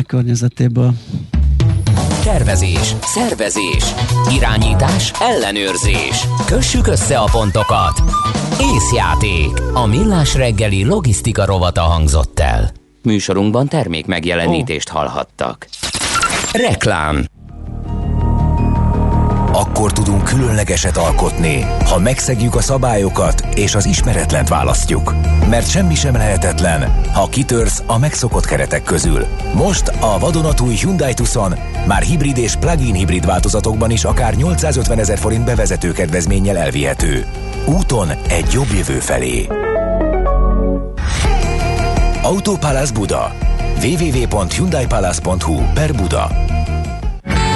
környezetéből. Tervezés, szervezés, irányítás, ellenőrzés. Kössük össze a pontokat. Észjáték. A millás reggeli logisztika rovata hangzott el. Műsorunkban termék megjelenítést oh. hallhattak. Reklám akkor tudunk különlegeset alkotni, ha megszegjük a szabályokat és az ismeretlent választjuk. Mert semmi sem lehetetlen, ha kitörsz a megszokott keretek közül. Most a vadonatúj Hyundai Tucson már hibrid és plug-in hibrid változatokban is akár 850 ezer forint bevezető kedvezménnyel elvihető. Úton egy jobb jövő felé. Autopalace Buda www.hyundaipalace.hu per Buda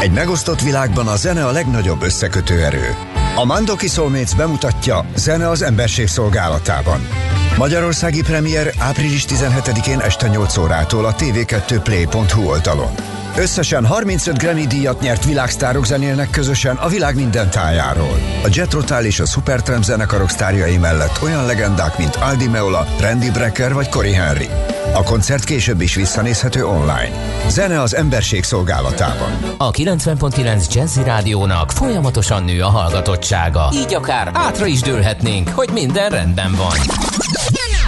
egy megosztott világban a zene a legnagyobb összekötő erő. A Mandoki Soulmates bemutatja Zene az emberség szolgálatában. Magyarországi premier április 17-én este 8 órától a tv2play.hu oldalon. Összesen 35 Grammy díjat nyert világsztárok zenélnek közösen a világ minden tájáról. A Jet Rotal és a Supertramp zenekarok sztárjai mellett olyan legendák, mint Aldi Meola, Randy Brecker vagy Cory Henry. A koncert később is visszanézhető online. Zene az emberség szolgálatában. A 90.9 Jazzy Rádiónak folyamatosan nő a hallgatottsága. Így akár átra is dőlhetnénk, hogy minden rendben van.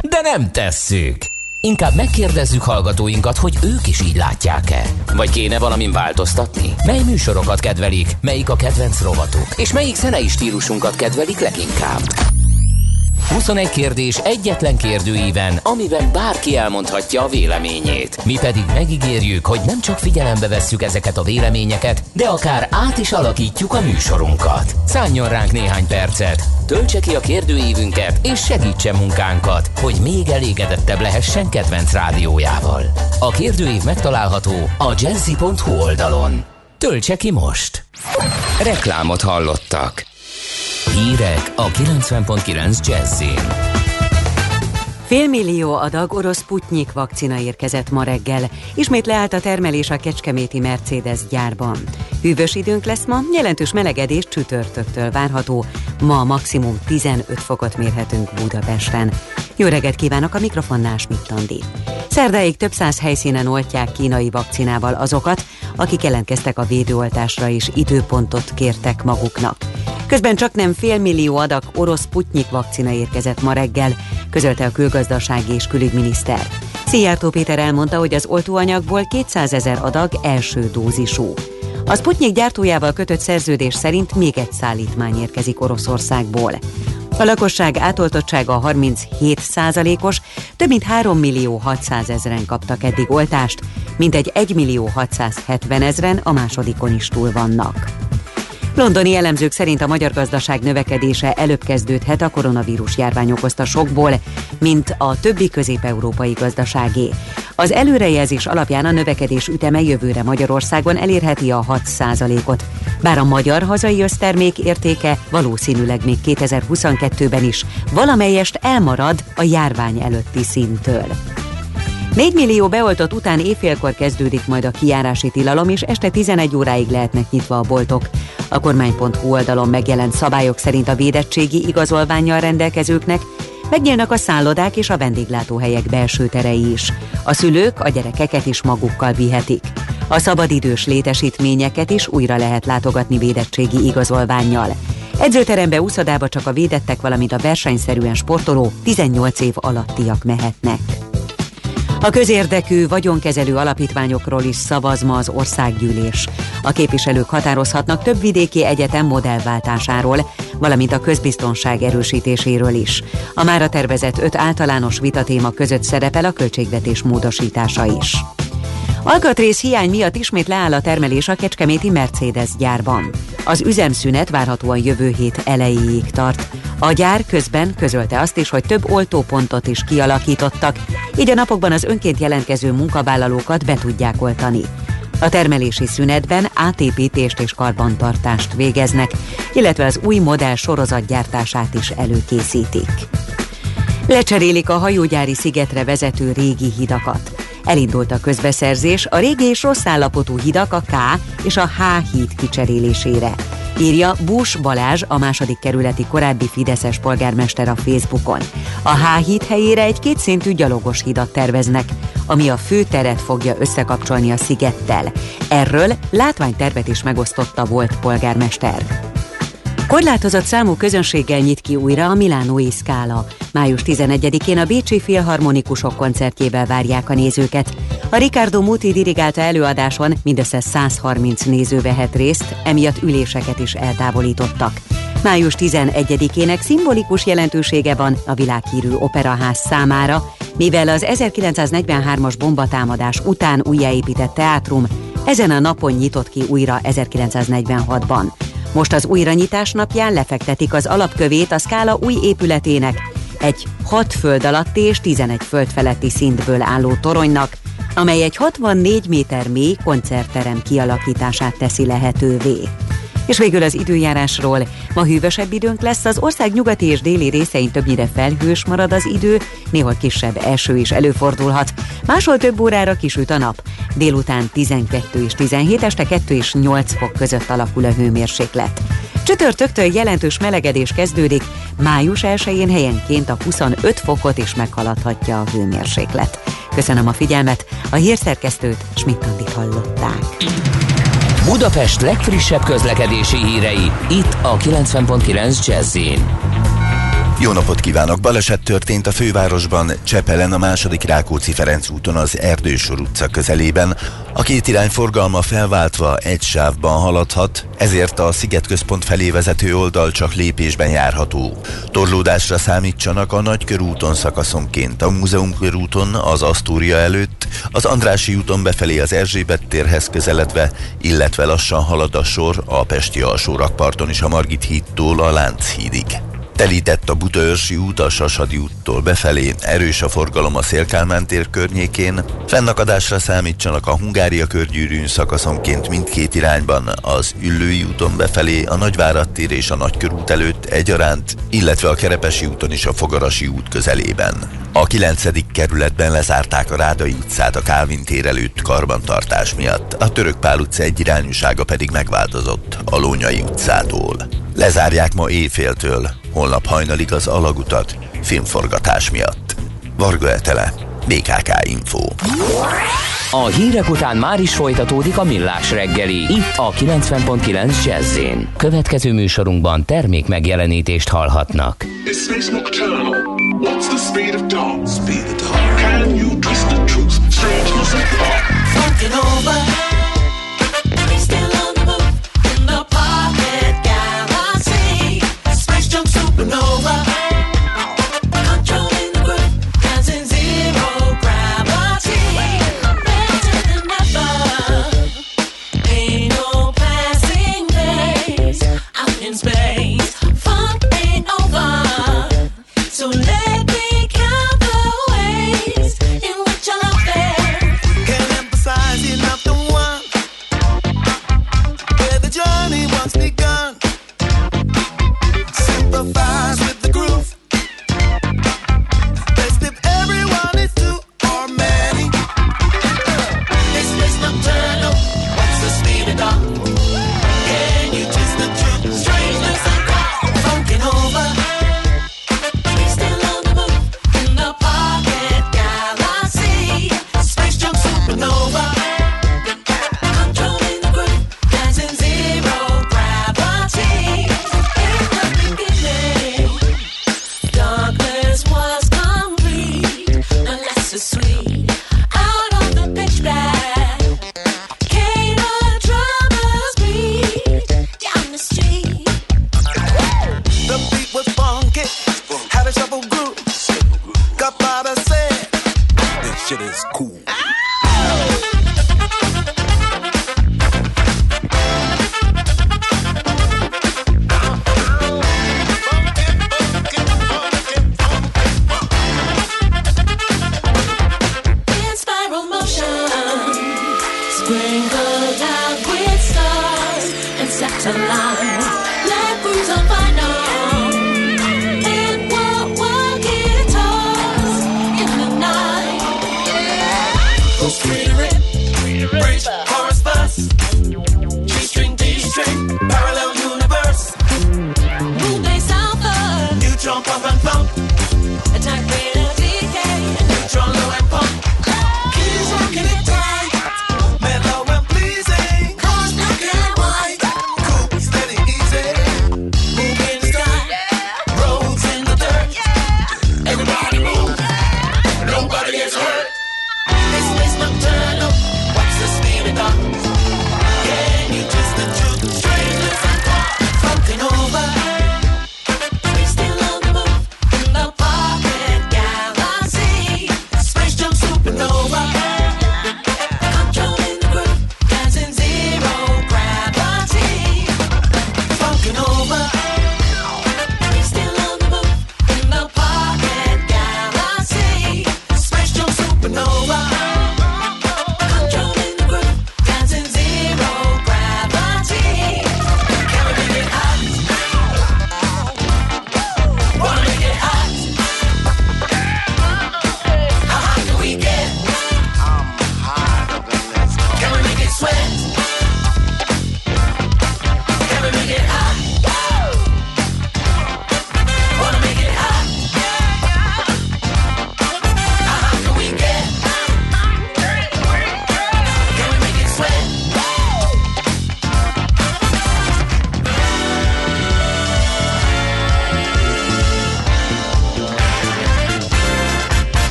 De nem tesszük. Inkább megkérdezzük hallgatóinkat, hogy ők is így látják-e. Vagy kéne valamin változtatni? Mely műsorokat kedvelik, melyik a kedvenc rovatuk, és melyik zenei stílusunkat kedvelik leginkább? 21 kérdés egyetlen kérdőíven, amiben bárki elmondhatja a véleményét. Mi pedig megígérjük, hogy nem csak figyelembe vesszük ezeket a véleményeket, de akár át is alakítjuk a műsorunkat. Szálljon ránk néhány percet, töltse ki a kérdőívünket, és segítse munkánkat, hogy még elégedettebb lehessen kedvenc rádiójával. A kérdőív megtalálható a jazzy.hu oldalon. Töltse ki most! Reklámot hallottak. Hírek a 90.9 Jazzin. Félmillió adag orosz Putnyik vakcina érkezett ma reggel. Ismét leállt a termelés a Kecskeméti Mercedes gyárban. Hűvös időnk lesz ma, jelentős melegedés csütörtöktől várható. Ma maximum 15 fokot mérhetünk Budapesten. Jó reggelt kívánok a mikrofonnál Smittandi. Szerdáig több száz helyszínen oltják kínai vakcinával azokat, akik jelentkeztek a védőoltásra és időpontot kértek maguknak. Közben csak nem félmillió adag orosz Putnyik vakcina érkezett ma reggel, közölte a külgazdasági és külügyminiszter. Szijjártó Péter elmondta, hogy az oltóanyagból 200 ezer adag első dózisú. A Sputnik gyártójával kötött szerződés szerint még egy szállítmány érkezik Oroszországból. A lakosság átoltottsága 37 százalékos, több mint 3 millió 600 ezeren kaptak eddig oltást, mintegy 1 millió 670 ezeren a másodikon is túl vannak. Londoni elemzők szerint a magyar gazdaság növekedése előbb kezdődhet a koronavírus járvány okozta sokból, mint a többi közép-európai gazdaságé. Az előrejelzés alapján a növekedés üteme jövőre Magyarországon elérheti a 6%-ot, bár a magyar hazai össztermék értéke valószínűleg még 2022-ben is valamelyest elmarad a járvány előtti szintől. 4 millió beoltott után éjfélkor kezdődik majd a kiárási tilalom, és este 11 óráig lehetnek nyitva a boltok. A kormány.hu oldalon megjelent szabályok szerint a védettségi igazolványjal rendelkezőknek megnyílnak a szállodák és a vendéglátóhelyek belső terei is. A szülők a gyerekeket is magukkal vihetik. A szabadidős létesítményeket is újra lehet látogatni védettségi igazolványjal. Edzőterembe, úszodába csak a védettek, valamint a versenyszerűen sportoló 18 év alattiak mehetnek. A közérdekű vagyonkezelő alapítványokról is szavaz ma az országgyűlés. A képviselők határozhatnak több vidéki egyetem modellváltásáról, valamint a közbiztonság erősítéséről is. A mára tervezett öt általános vitatéma között szerepel a költségvetés módosítása is. Alkatrész hiány miatt ismét leáll a termelés a Kecskeméti Mercedes gyárban. Az üzemszünet várhatóan jövő hét elejéig tart. A gyár közben közölte azt is, hogy több oltópontot is kialakítottak, így a napokban az önként jelentkező munkavállalókat be tudják oltani. A termelési szünetben átépítést és karbantartást végeznek, illetve az új modell sorozatgyártását is előkészítik. Lecserélik a hajógyári szigetre vezető régi hidakat. Elindult a közbeszerzés a régi és rossz állapotú hidak a K és a H híd kicserélésére. írja Bús Balázs, a második kerületi korábbi Fideszes polgármester a Facebookon. A H-híd helyére egy kétszintű gyalogos hidat terveznek, ami a főteret fogja összekapcsolni a szigettel. Erről látványtervet is megosztotta volt polgármester. Korlátozott számú közönséggel nyit ki újra a Milánói Szkála. Május 11-én a Bécsi Filharmonikusok koncertjével várják a nézőket. A Ricardo Muti dirigálta előadáson mindössze 130 néző vehet részt, emiatt üléseket is eltávolítottak. Május 11-ének szimbolikus jelentősége van a világhírű operaház számára, mivel az 1943-as bombatámadás után újjáépített teátrum ezen a napon nyitott ki újra 1946-ban. Most az újranyitás napján lefektetik az alapkövét a szkála új épületének, egy 6 föld alatti és 11 föld feletti szintből álló toronynak, amely egy 64 méter mély koncertterem kialakítását teszi lehetővé. És végül az időjárásról. Ma hűvösebb időnk lesz, az ország nyugati és déli részein többnyire felhős marad az idő, néhol kisebb eső is előfordulhat. Máshol több órára kisüt a nap. Délután 12 és 17, este 2 és 8 fok között alakul a hőmérséklet. Csütörtöktől jelentős melegedés kezdődik, május 1-én helyenként a 25 fokot is meghaladhatja a hőmérséklet. Köszönöm a figyelmet, a hírszerkesztőt Schmidt-Tandit hallották. Budapest legfrissebb közlekedési hírei, itt a 90.9 jazz jó napot kívánok! Baleset történt a fővárosban, Csepelen a második Rákóczi Ferenc úton az Erdősor utca közelében. A két irány forgalma felváltva egy sávban haladhat, ezért a Sziget központ felé vezető oldal csak lépésben járható. Torlódásra számítsanak a Nagykörúton szakaszonként, a Múzeum körúton, az Asztória előtt, az Andrási úton befelé az Erzsébet térhez közeledve, illetve lassan halad a sor a Pesti alsó rakparton is a Margit hídtól a Lánchídig. Telített a Budaörsi út a Sasadi úttól befelé, erős a forgalom a Szélkálmán tér környékén, fennakadásra számítsanak a Hungária körgyűrűn szakaszonként mindkét irányban, az Üllői úton befelé, a Nagyvárad tér és a Nagykörút előtt egyaránt, illetve a Kerepesi úton is a Fogarasi út közelében. A 9. kerületben lezárták a Rádai utcát a Kálvin tér előtt karbantartás miatt, a Török Pál utca egyirányúsága pedig megváltozott a Lónyai utcától. Lezárják ma éjféltől, holnap hajnalig az alagutat filmforgatás miatt. Varga Etele, BKK Info. A hírek után már is folytatódik a millás reggeli, itt a 90.9 jazz Következő műsorunkban termék megjelenítést hallhatnak. What's the speed of dawn? Speed of dawn. Can you twist the truth? Strangeness of thought. over.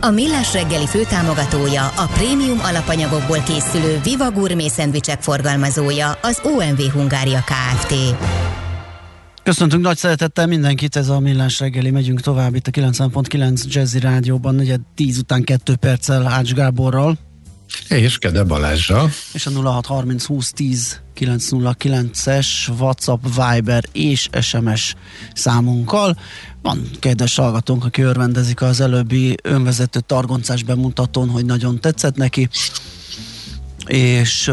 A Millás reggeli főtámogatója, a prémium alapanyagokból készülő Viva Gourmet szendvicsek forgalmazója, az OMV Hungária Kft. Köszöntünk nagy szeretettel mindenkit, ez a Millás reggeli, megyünk tovább itt a 90.9 Jazzy Rádióban, negyed 10 után 2 perccel Ács Gáborral. És Kede Balázsa. És a 0630 20 10 909-es WhatsApp, Viber és SMS számunkkal. Van kedves hallgatónk, aki örvendezik az előbbi önvezető targoncás bemutatón, hogy nagyon tetszett neki. És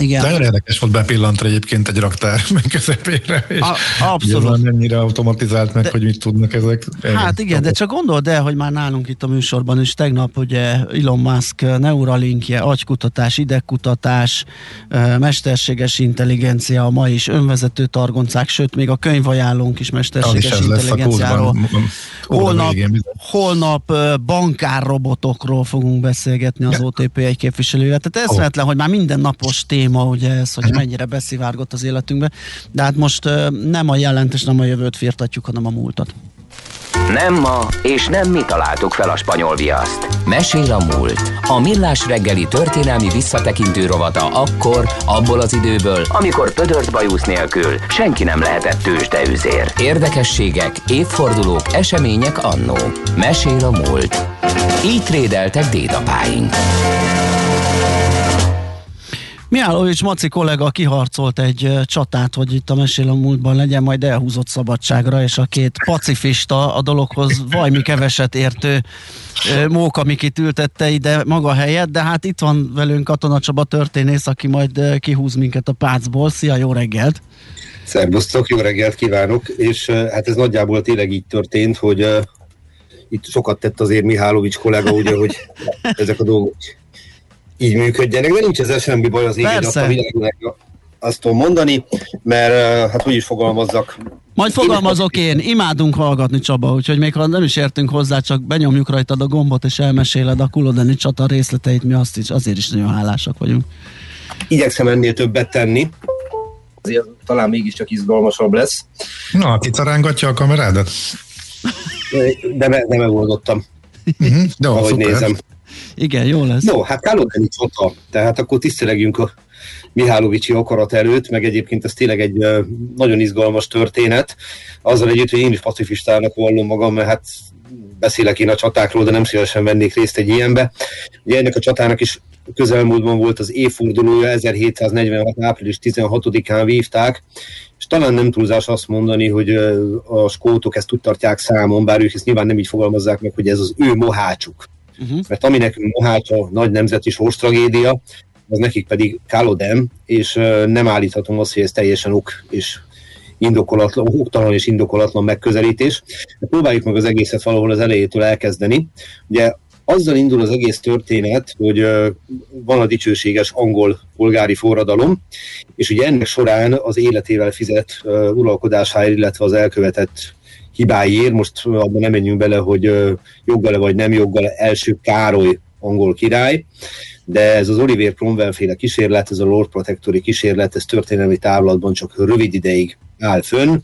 igen. Nagyon érdekes volt bepillantani egyébként egy raktár közepére, és A, abszolút. mennyire automatizált meg, de, hogy mit tudnak ezek. Hát igen, de csak gondold el, hogy már nálunk itt a műsorban is tegnap ugye Elon Musk Neuralinkje, agykutatás, idegkutatás, mesterséges intelligencia, a ma is önvezető targoncák, sőt még a könyvajánlónk is mesterséges is intelligenciáról. Holnap, holnap bankárrobotokról fogunk beszélgetni az OTP egy képviselővel. Tehát eszméletlen, oh. hogy már minden napos téma téma, ugye ez, hogy mennyire beszivárgott az életünkbe, de hát most nem a jelent és nem a jövőt firtatjuk, hanem a múltat. Nem ma, és nem mi találtuk fel a spanyol viaszt. Mesél a múlt. A millás reggeli történelmi visszatekintő rovata akkor, abból az időből, amikor pödört bajusz nélkül senki nem lehetett tőzsdeüzér. Érdekességek, évfordulók, események annó. Mesél a múlt. Így trédeltek dédapáink. Mihálovics Maci kollega kiharcolt egy csatát, hogy itt a mesél a múltban legyen, majd elhúzott szabadságra, és a két pacifista a dologhoz vajmi keveset értő Móka Mikit ültette ide maga helyet, de hát itt van velünk Katona Csaba történész, aki majd kihúz minket a pácból. Szia, jó reggelt! Szerbusztok, jó reggelt kívánok! És hát ez nagyjából tényleg így történt, hogy itt sokat tett azért Mihálovics kollega, ugye, hogy ezek a dolgok így működjenek, de nincs ezzel semmi baj az égén, azt a világnak azt tudom mondani, mert hát úgy is fogalmazzak. Majd fogalmazok én, imádunk hallgatni Csaba, úgyhogy még ha nem is értünk hozzá, csak benyomjuk rajtad a gombot és elmeséled a Kulodeni csata részleteit, mi azt is, azért is nagyon hálásak vagyunk. Igyekszem ennél többet tenni, azért talán mégiscsak izgalmasabb lesz. Na, kicarángatja a kamerádat? De, me, de megoldottam. Uh-huh, de ahogy szuper. nézem. Igen, jó lesz. No, hát Kálodeni csata, tehát akkor tisztelegjünk a Mihálovicsi akarat előtt, meg egyébként ez tényleg egy nagyon izgalmas történet. Azzal együtt, hogy én is pacifistának vallom magam, mert hát beszélek én a csatákról, de nem szívesen vennék részt egy ilyenbe. Ugye ennek a csatának is közelmúltban volt az évfordulója, 1746. április 16-án vívták, és talán nem túlzás azt mondani, hogy a skótok ezt úgy tartják számon, bár ők ezt nyilván nem így fogalmazzák meg, hogy ez az ő mohácsuk. Uh-huh. Mert ami nekünk a nagy nemzeti sors tragédia, az nekik pedig Kálodem, és nem állíthatom azt, hogy ez teljesen ok és indokolatlan, oktalan és indokolatlan megközelítés. De próbáljuk meg az egészet valahol az elejétől elkezdeni. Ugye azzal indul az egész történet, hogy van a dicsőséges angol polgári forradalom, és ugye ennek során az életével fizet uralkodásáért, illetve az elkövetett hibáiért, most abban nem menjünk bele, hogy joggal vagy nem joggal első Károly angol király, de ez az Oliver Cromwell féle kísérlet, ez a Lord Protectori kísérlet, ez történelmi távlatban csak rövid ideig áll fönn,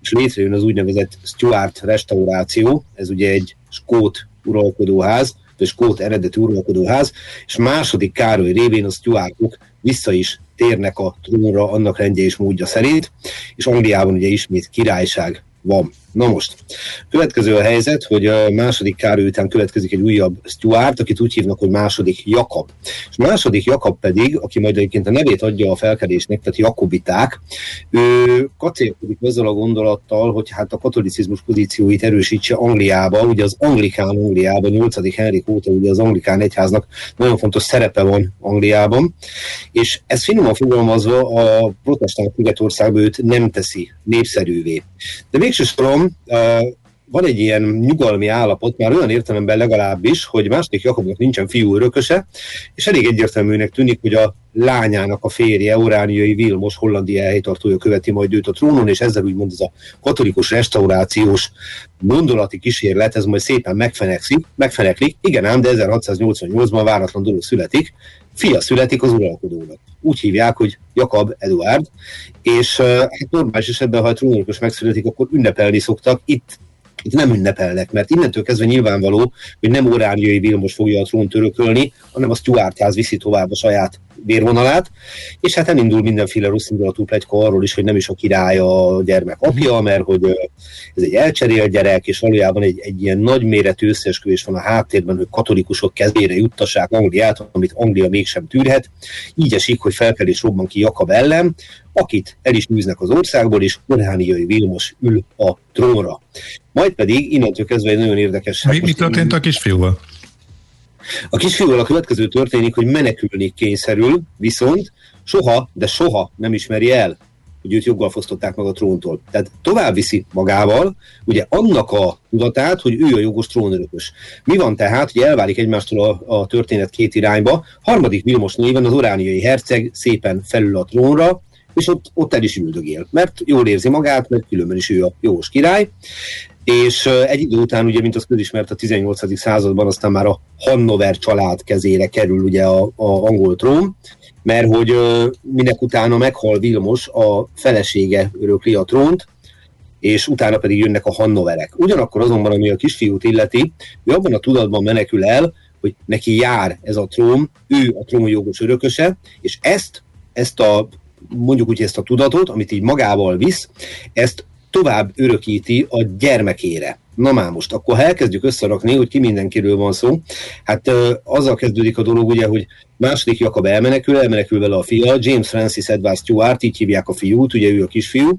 és létrejön az úgynevezett Stuart restauráció, ez ugye egy skót uralkodóház, vagy skót eredetű uralkodóház, és második Károly révén a Stuartok vissza is térnek a trónra annak rendje és módja szerint, és Angliában ugye ismét királyság van. Na most, következő a helyzet, hogy a második Károly után következik egy újabb Stuart, akit úgy hívnak, hogy második Jakab. És második Jakab pedig, aki majd egyébként a nevét adja a felkelésnek, tehát Jakobiták, ő kacérkodik ezzel a gondolattal, hogy hát a katolicizmus pozícióit erősítse Angliába, ugye az anglikán Angliában, 8. Henrik óta ugye az anglikán egyháznak nagyon fontos szerepe van Angliában, és ez finoman fogalmazva a protestáns Szigetországban őt nem teszi népszerűvé. De végső soron van egy ilyen nyugalmi állapot, már olyan értelemben legalábbis, hogy második Jakabnak nincsen fiú örököse, és elég egyértelműnek tűnik, hogy a lányának a férje, Orániai Vilmos, Hollandia helytartója követi majd őt a trónon, és ezzel úgymond ez a katolikus restaurációs gondolati kísérlet, ez majd szépen megfenekszik, megfeneklik. Igen ám, de 1688-ban váratlan dolog születik, fia születik az uralkodónak. Úgy hívják, hogy Jakab Eduard, és hát normális esetben, ha egy trónörökös megszületik, akkor ünnepelni szoktak. Itt itt nem ünnepelnek, mert innentől kezdve nyilvánvaló, hogy nem Orániai Vilmos fogja a trónt örökölni, hanem a Stuart ház viszi tovább a saját vérvonalát, és hát elindul mindenféle rossz indulatú plegyka arról is, hogy nem is a király a gyermek apja, mert hogy ez egy elcserélt gyerek, és valójában egy, egy ilyen nagyméretű összeesküvés van a háttérben, hogy katolikusok kezére juttassák Angliát, amit Anglia mégsem tűrhet. Így esik, hogy felkelés robban ki Jakab ellen, akit el is nűznek az országból, és Orhániai Vilmos ül a trónra. Majd pedig innentől kezdve egy nagyon érdekes... Mi, mi történt a kisfiúval? A kisfiúval a következő történik, hogy menekülni kényszerül, viszont soha, de soha nem ismeri el, hogy őt joggal fosztották meg a tróntól. Tehát tovább viszi magával, ugye annak a tudatát, hogy ő a jogos trónörökös. Mi van tehát, hogy elválik egymástól a, a történet két irányba. Harmadik Vilmos néven az orániai herceg szépen felül a trónra, és ott, ott el is üldögél, mert jól érzi magát, mert különben is ő a jogos király, és egy idő után, ugye, mint az közismert a 18. században, aztán már a Hannover család kezére kerül ugye a, a angol trón, mert hogy minek utána meghal Vilmos, a felesége örökli a trónt, és utána pedig jönnek a Hannoverek. Ugyanakkor azonban, ami a kisfiút illeti, ő abban a tudatban menekül el, hogy neki jár ez a trón, ő a trónjogos örököse, és ezt, ezt a mondjuk úgy ezt a tudatot, amit így magával visz, ezt tovább örökíti a gyermekére. Na már most, akkor ha elkezdjük összerakni, hogy ki mindenkiről van szó, hát uh, azzal kezdődik a dolog, ugye, hogy második Jakab elmenekül, elmenekül vele a fia, James Francis Edward Stuart, így hívják a fiút, ugye ő a kisfiú.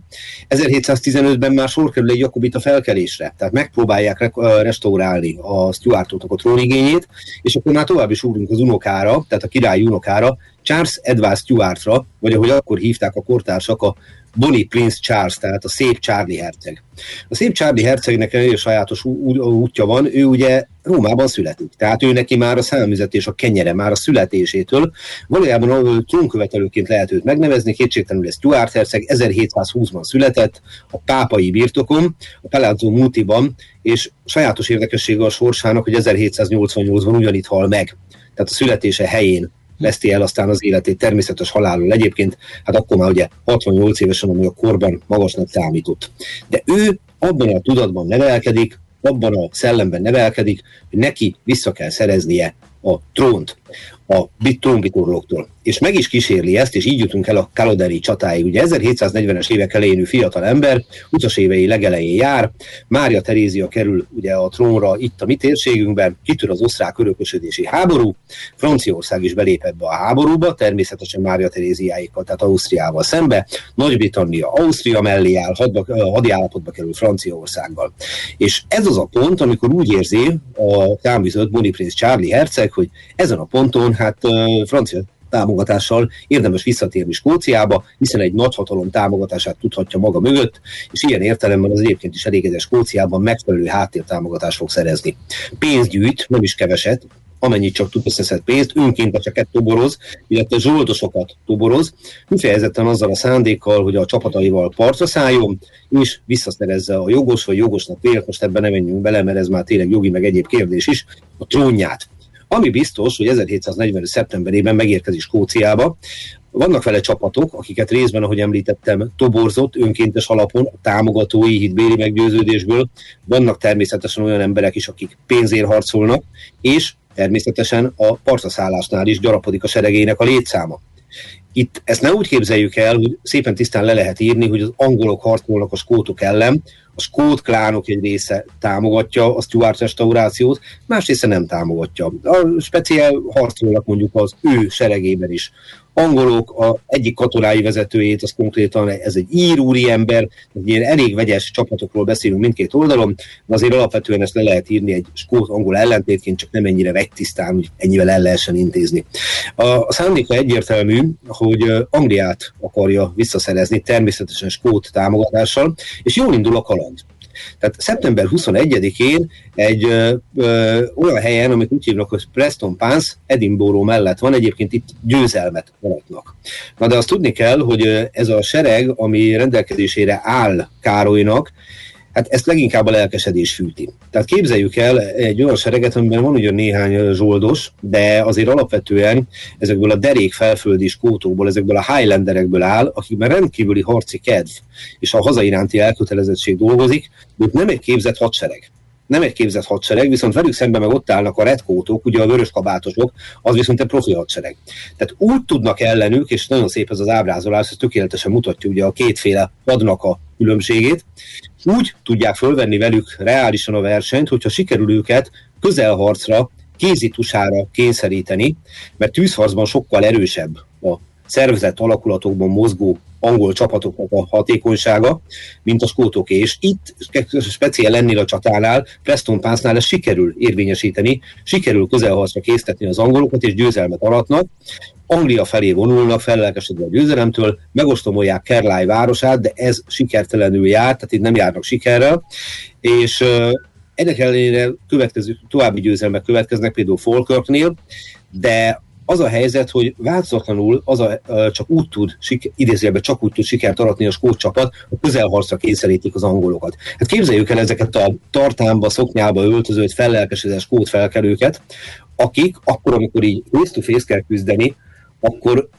1715-ben már sor kerül egy Jakobita felkelésre, tehát megpróbálják re- restaurálni a Stuartoknak a trónigényét, és akkor már tovább is úrunk az unokára, tehát a király unokára, Charles Edward Stuartra, vagy ahogy akkor hívták a kortársak, a Bonnie Prince Charles, tehát a szép Charlie herceg. A szép Charlie hercegnek egy sajátos útja van, ő ugye Rómában születik. Tehát ő neki már a számüzetés, a kenyere már a születésétől. Valójában trónkövetelőként lehet őt megnevezni, kétségtelenül ez Stuart herceg, 1720-ban született, a pápai birtokon, a Palazzo Mutiban, és sajátos érdekessége a sorsának, hogy 1788-ban ugyanitt hal meg. Tehát a születése helyén veszti el aztán az életét természetes halálról. Egyébként, hát akkor már ugye 68 évesen, ami a korban magasnak számított. De ő abban a tudatban nevelkedik, abban a szellemben nevelkedik, hogy neki vissza kell szereznie a trónt a trónbitorlóktól. És meg is kísérli ezt, és így jutunk el a Kaloderi csatáig. Ugye 1740-es évek elején fiatal ember, utas évei legelején jár, Mária Terézia kerül ugye a trónra itt a mi térségünkben, kitör az osztrák örökösödési háború, Franciaország is belép ebbe a háborúba, természetesen Mária Teréziáikkal, tehát Ausztriával szembe, Nagy-Britannia Ausztria mellé áll, hadi állapotba kerül Franciaországgal. És ez az a pont, amikor úgy érzi a táműzött Bonnie Prince Charlie herceg, hogy ezen a ponton hát francia támogatással érdemes visszatérni Skóciába, hiszen egy nagyhatalom támogatását tudhatja maga mögött, és ilyen értelemben az egyébként is elégedett Skóciában megfelelő háttértámogatást fog szerezni. Pénzt gyűjt, nem is keveset, amennyit csak tud összeszed pénzt, önkénteseket toboroz, illetve zsoldosokat toboroz, kifejezetten azzal a szándékkal, hogy a csapataival partra szálljon, és visszaszerezze a jogos vagy jogosnak vélt, most ebben nem menjünk bele, mert ez már tényleg jogi meg egyéb kérdés is, a trónját. Ami biztos, hogy 1740. szeptemberében megérkezik Skóciába, vannak vele csapatok, akiket részben, ahogy említettem, toborzott önkéntes alapon, támogatói hitbéli meggyőződésből. Vannak természetesen olyan emberek is, akik pénzért harcolnak, és természetesen a partaszállásnál is gyarapodik a seregének a létszáma. Itt ezt ne úgy képzeljük el, hogy szépen tisztán le lehet írni, hogy az angolok harcolnak a skótok ellen, a skót klánok egy része támogatja a Stuart restaurációt, más része nem támogatja. A speciál harcolnak mondjuk az ő seregében is angolok, a egyik katonái vezetőjét, az konkrétan ez egy írúri ember, egy ilyen elég vegyes csapatokról beszélünk mindkét oldalon, de azért alapvetően ezt le lehet írni egy skót-angol ellentétként, csak nem ennyire vegytisztán, hogy ennyivel el lehessen intézni. A, szándéka egyértelmű, hogy Angliát akarja visszaszerezni, természetesen skót támogatással, és jól indul a kaland. Tehát szeptember 21-én egy ö, ö, olyan helyen, amit úgy hívnak, hogy Preston Pans, Edinburgh mellett van, egyébként itt győzelmet aratnak. Na de azt tudni kell, hogy ez a sereg, ami rendelkezésére áll Károlynak, hát ezt leginkább a lelkesedés fűti. Tehát képzeljük el egy olyan sereget, amiben van ugyan néhány zsoldos, de azért alapvetően ezekből a derék felföldi skótókból, ezekből a Highlanderekből áll, akikben rendkívüli harci kedv és a hazairánti elkötelezettség dolgozik, de nem egy képzett hadsereg nem egy képzett hadsereg, viszont velük szemben meg ott állnak a redkótok, ugye a vörös kabátosok, az viszont egy profi hadsereg. Tehát úgy tudnak ellenük, és nagyon szép ez az ábrázolás, ez tökéletesen mutatja ugye a kétféle hadnak a különbségét, úgy tudják fölvenni velük reálisan a versenyt, hogyha sikerül őket közelharcra, kézitusára kényszeríteni, mert tűzharcban sokkal erősebb a szervezett alakulatokban mozgó angol csapatoknak a hatékonysága, mint a skótoké. És itt speciál ennél a csatánál, Preston Pánsznál ezt sikerül érvényesíteni, sikerül közelharcra késztetni az angolokat, és győzelmet aratnak. Anglia felé vonulnak, fellelkesedve a győzelemtől, megostomolják Kerlály városát, de ez sikertelenül jár, tehát itt nem járnak sikerrel, és ennek ellenére következő, további győzelmek következnek, például Falkirknél, de az a helyzet, hogy változatlanul az a, csak úgy tud, idézőjelben csak úgy tud sikert aratni a skót csapat, hogy közelharcra kényszerítik az angolokat. Hát képzeljük el ezeket a tartámba, szoknyába öltözött, fellelkesedett skót felkelőket, akik akkor, amikor így face-to-face kell küzdeni, akkor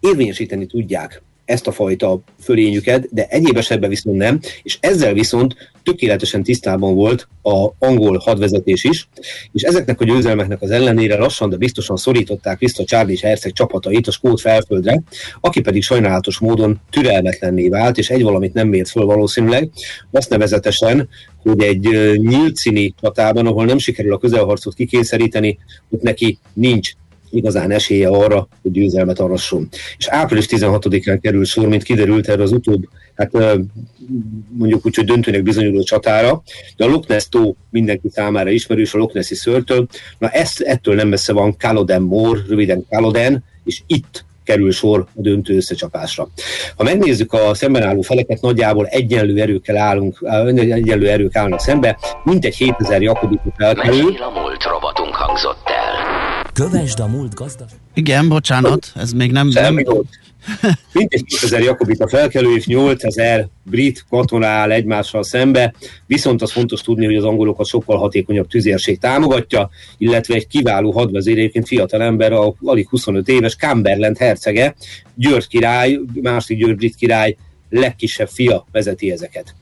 érvényesíteni tudják ezt a fajta fölényüket, de egyéb esetben viszont nem, és ezzel viszont tökéletesen tisztában volt a angol hadvezetés is, és ezeknek a győzelmeknek az ellenére lassan, de biztosan szorították vissza Charlie Herceg csapatait a Skót felföldre, aki pedig sajnálatos módon türelmetlenné vált, és egy valamit nem mért föl valószínűleg, azt nevezetesen, hogy egy nyílt színi csatában, ahol nem sikerül a közelharcot kikényszeríteni, ott neki nincs igazán esélye arra, hogy győzelmet arasson. És április 16-án kerül sor, mint kiderült erre az utóbb, hát mondjuk úgy, hogy döntőnek bizonyuló csatára, de a Loch Ness tó mindenki számára ismerős, a Loch Nessi szörtől, na ezt, ettől nem messze van Caloden Mór, röviden Caloden, és itt kerül sor a döntő összecsapásra. Ha megnézzük a szemben álló feleket, nagyjából egyenlő erőkkel állunk, egyenlő erők állnak szembe, mint egy 7000 jakobitú felkelő. Mesél a múlt robotunk hangzott el. Kövesd a múlt gazdag. Igen, bocsánat, ez még nem... Semmi nem... Mintegy 2000 Jakobita felkelő és 8000 brit katona áll egymással szembe, viszont az fontos tudni, hogy az angolokat sokkal hatékonyabb tüzérség támogatja, illetve egy kiváló hadvezér, egyébként fiatal ember, a alig 25 éves Cumberland hercege, György király, másik György brit király legkisebb fia vezeti ezeket.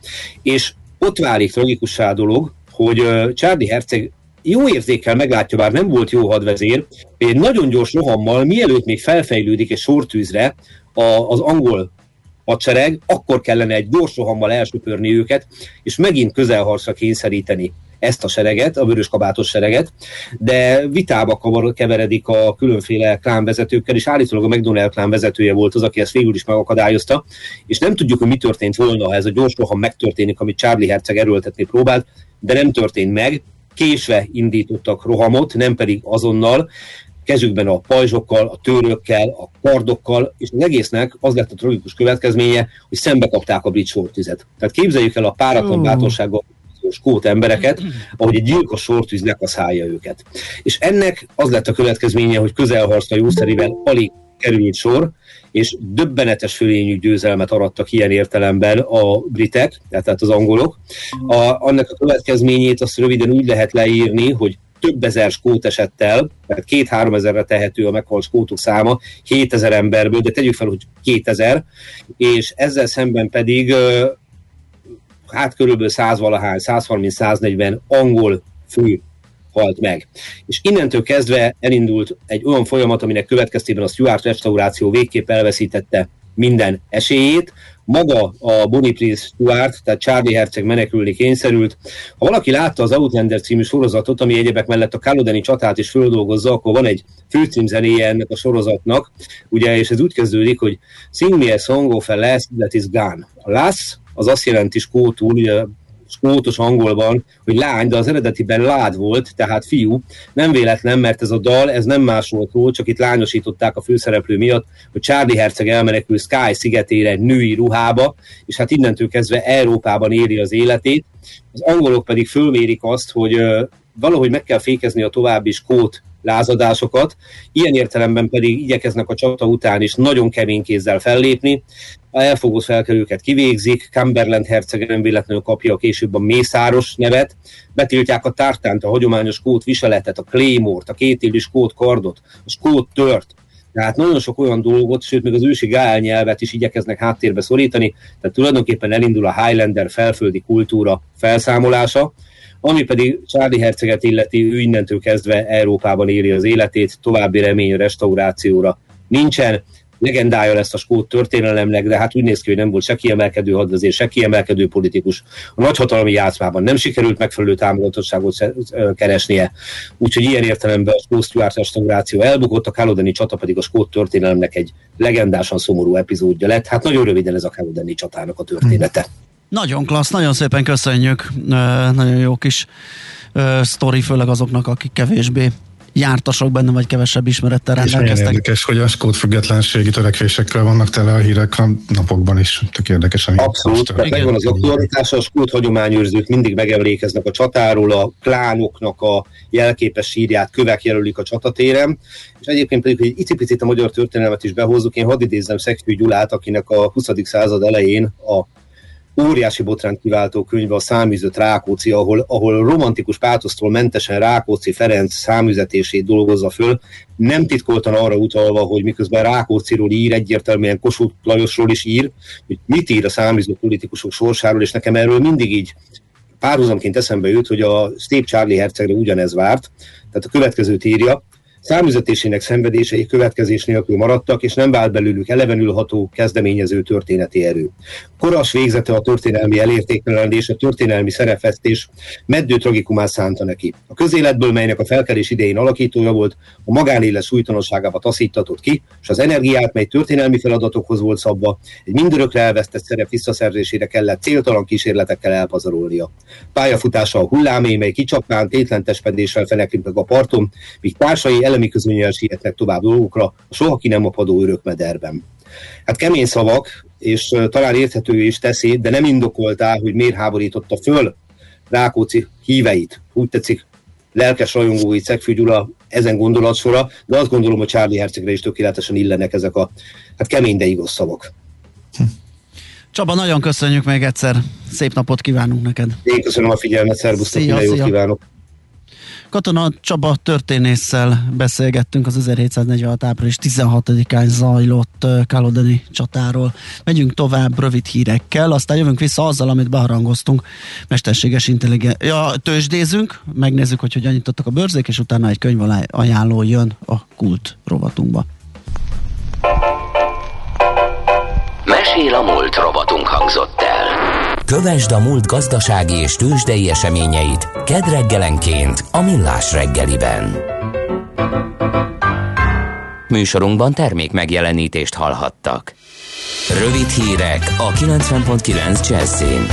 És ott válik tragikussá a dolog, hogy Charlie herceg jó érzékkel meglátja, bár nem volt jó hadvezér, egy nagyon gyors rohammal, mielőtt még felfejlődik egy sortűzre a, az angol hadsereg, akkor kellene egy gyors rohammal elsöpörni őket, és megint közelharcra kényszeríteni ezt a sereget, a vörös kabátos sereget, de vitába kavar, keveredik a különféle klánvezetőkkel, és állítólag a McDonald klán vezetője volt az, aki ezt végül is megakadályozta, és nem tudjuk, hogy mi történt volna, ha ez a gyors roham megtörténik, amit Charlie Herceg erőltetni próbált, de nem történt meg, késve indítottak rohamot, nem pedig azonnal, kezükben a pajzsokkal, a törökkel, a kardokkal, és az egésznek az lett a tragikus következménye, hogy szembe kapták a brit sortüzet. Tehát képzeljük el a páratlan uh. bátorsággal skót embereket, ahogy egy gyilkos sortűz lekaszálja őket. És ennek az lett a következménye, hogy közelharcra jószerivel alig került sor, és döbbenetes fölényű győzelmet arattak ilyen értelemben a britek, tehát az angolok. A, annak a következményét azt röviden úgy lehet leírni, hogy több ezer skót esett el, tehát két-három ezerre tehető a meghalt skótok száma, 7000 emberből, de tegyük fel, hogy 2000, és ezzel szemben pedig hát körülbelül 100 valahány, 130-140 angol fő halt meg. És innentől kezdve elindult egy olyan folyamat, aminek következtében a Stuart restauráció végképp elveszítette minden esélyét. Maga a Boniface Stuart, tehát Charlie Herceg menekülni kényszerült. Ha valaki látta az Outlander című sorozatot, ami egyebek mellett a Kalodeni csatát is földolgozza, akkor van egy főcímzenéje ennek a sorozatnak, ugye, és ez úgy kezdődik, hogy Sing me a song of a last that is gone. A last az azt jelenti skótul, ugye skótos angolban, hogy lány, de az eredetiben lád volt, tehát fiú. Nem véletlen, mert ez a dal, ez nem másról szól, csak itt lányosították a főszereplő miatt, hogy Charlie Herceg elmenekül Sky szigetére női ruhába, és hát innentől kezdve Európában éri az életét. Az angolok pedig fölmérik azt, hogy valahogy meg kell fékezni a további skót lázadásokat, ilyen értelemben pedig igyekeznek a csata után is nagyon kemény kézzel fellépni, a elfogott felkelőket kivégzik, Cumberland herceg nem véletlenül kapja a később a Mészáros nevet, betiltják a tártánt, a hagyományos kót viseletet, a claymore a kétélű skót kardot, a skót tört, tehát nagyon sok olyan dolgot, sőt még az ősi gál nyelvet is igyekeznek háttérbe szorítani, tehát tulajdonképpen elindul a Highlander felföldi kultúra felszámolása, ami pedig Charlie Herceget illeti, ő innentől kezdve Európában éri az életét, további remény restaurációra nincsen. Legendája lesz a skót történelemnek, de hát úgy néz ki, hogy nem volt se kiemelkedő hadvezér, se kiemelkedő politikus. A nagyhatalmi játszmában nem sikerült megfelelő támogatottságot keresnie, úgyhogy ilyen értelemben a skót Stuart restauráció elbukott, a Kálodeni csata pedig a skót történelemnek egy legendásan szomorú epizódja lett. Hát nagyon röviden ez a Kálodeni csatának a története. Nagyon klassz, nagyon szépen köszönjük. Nagyon jó kis sztori, főleg azoknak, akik kevésbé jártasok benne, vagy kevesebb ismerettel rendelkeztek. És érdekes, hogy a skót függetlenségi törekvésekről vannak tele a hírek a napokban is. Tök érdekes, ami Abszolút, megvan az aktualitása, a skót hagyományőrzők mindig megemlékeznek a csatáról, a klánoknak a jelképes sírját kövek jelölik a csatatéren, és egyébként pedig, hogy egy icipicit a magyar történelmet is behozzuk, én hadd idézzem Szegfű Gyulát, akinek a 20. század elején a óriási botránt kiváltó könyve a Száműzött Rákóczi, ahol, ahol romantikus pátosztól mentesen Rákóczi Ferenc száműzetését dolgozza föl, nem titkoltan arra utalva, hogy miközben Rákóciról ír, egyértelműen Kossuth Lajosról is ír, hogy mit ír a száműzött politikusok sorsáról, és nekem erről mindig így párhuzamként eszembe jut, hogy a Steve Charlie hercegre ugyanez várt, tehát a következőt írja, Számüzetésének szenvedései következés nélkül maradtak, és nem vált belőlük elevenülható, kezdeményező történeti erő. Koras végzete a történelmi elértéktelenedés, a történelmi szerefesztés meddő tragikumát szánta neki. A közéletből, melynek a felkelés idején alakítója volt, a magánélet súlytalanságába taszítatott ki, és az energiát, mely történelmi feladatokhoz volt szabva, egy mindörökre elvesztett szerep visszaszerzésére kellett céltalan kísérletekkel elpazarolnia. Pályafutása a hullámé, mely kicsapán tétlen testpedéssel fenekült meg a parton, míg társai elemi közönnyel sietnek tovább dolgokra, a soha ki nem apadó örökmederben. Hát kemény szavak, és talán érthető is teszi, de nem indokoltá, hogy miért háborította föl Rákóczi híveit. Úgy tetszik, lelkes rajongói Cegfű Gyula ezen gondolatsora, de azt gondolom, hogy Charlie Hercegre is tökéletesen illenek ezek a hát kemény, de igaz szavak. Hm. Csaba, nagyon köszönjük még egyszer. Szép napot kívánunk neked. Én köszönöm a figyelmet, szervusztok, minden jót kívánok. Katona Csaba történésszel beszélgettünk az 1746. április 16-án zajlott Kálodani csatáról. Megyünk tovább rövid hírekkel, aztán jövünk vissza azzal, amit beharangoztunk. Mesterséges intelligencia. Ja, tőzsdézünk, megnézzük, hogy hogyan nyitottak a bőrzék, és utána egy könyv ajánló jön a kult rovatunkba. Mesél a múlt rovatunk hangzott el. Kövesd a múlt gazdasági és tőzsdei eseményeit kedd reggelenként a Millás reggeliben. Műsorunkban termék megjelenítést hallhattak. Rövid hírek a 90.9 Jazzin.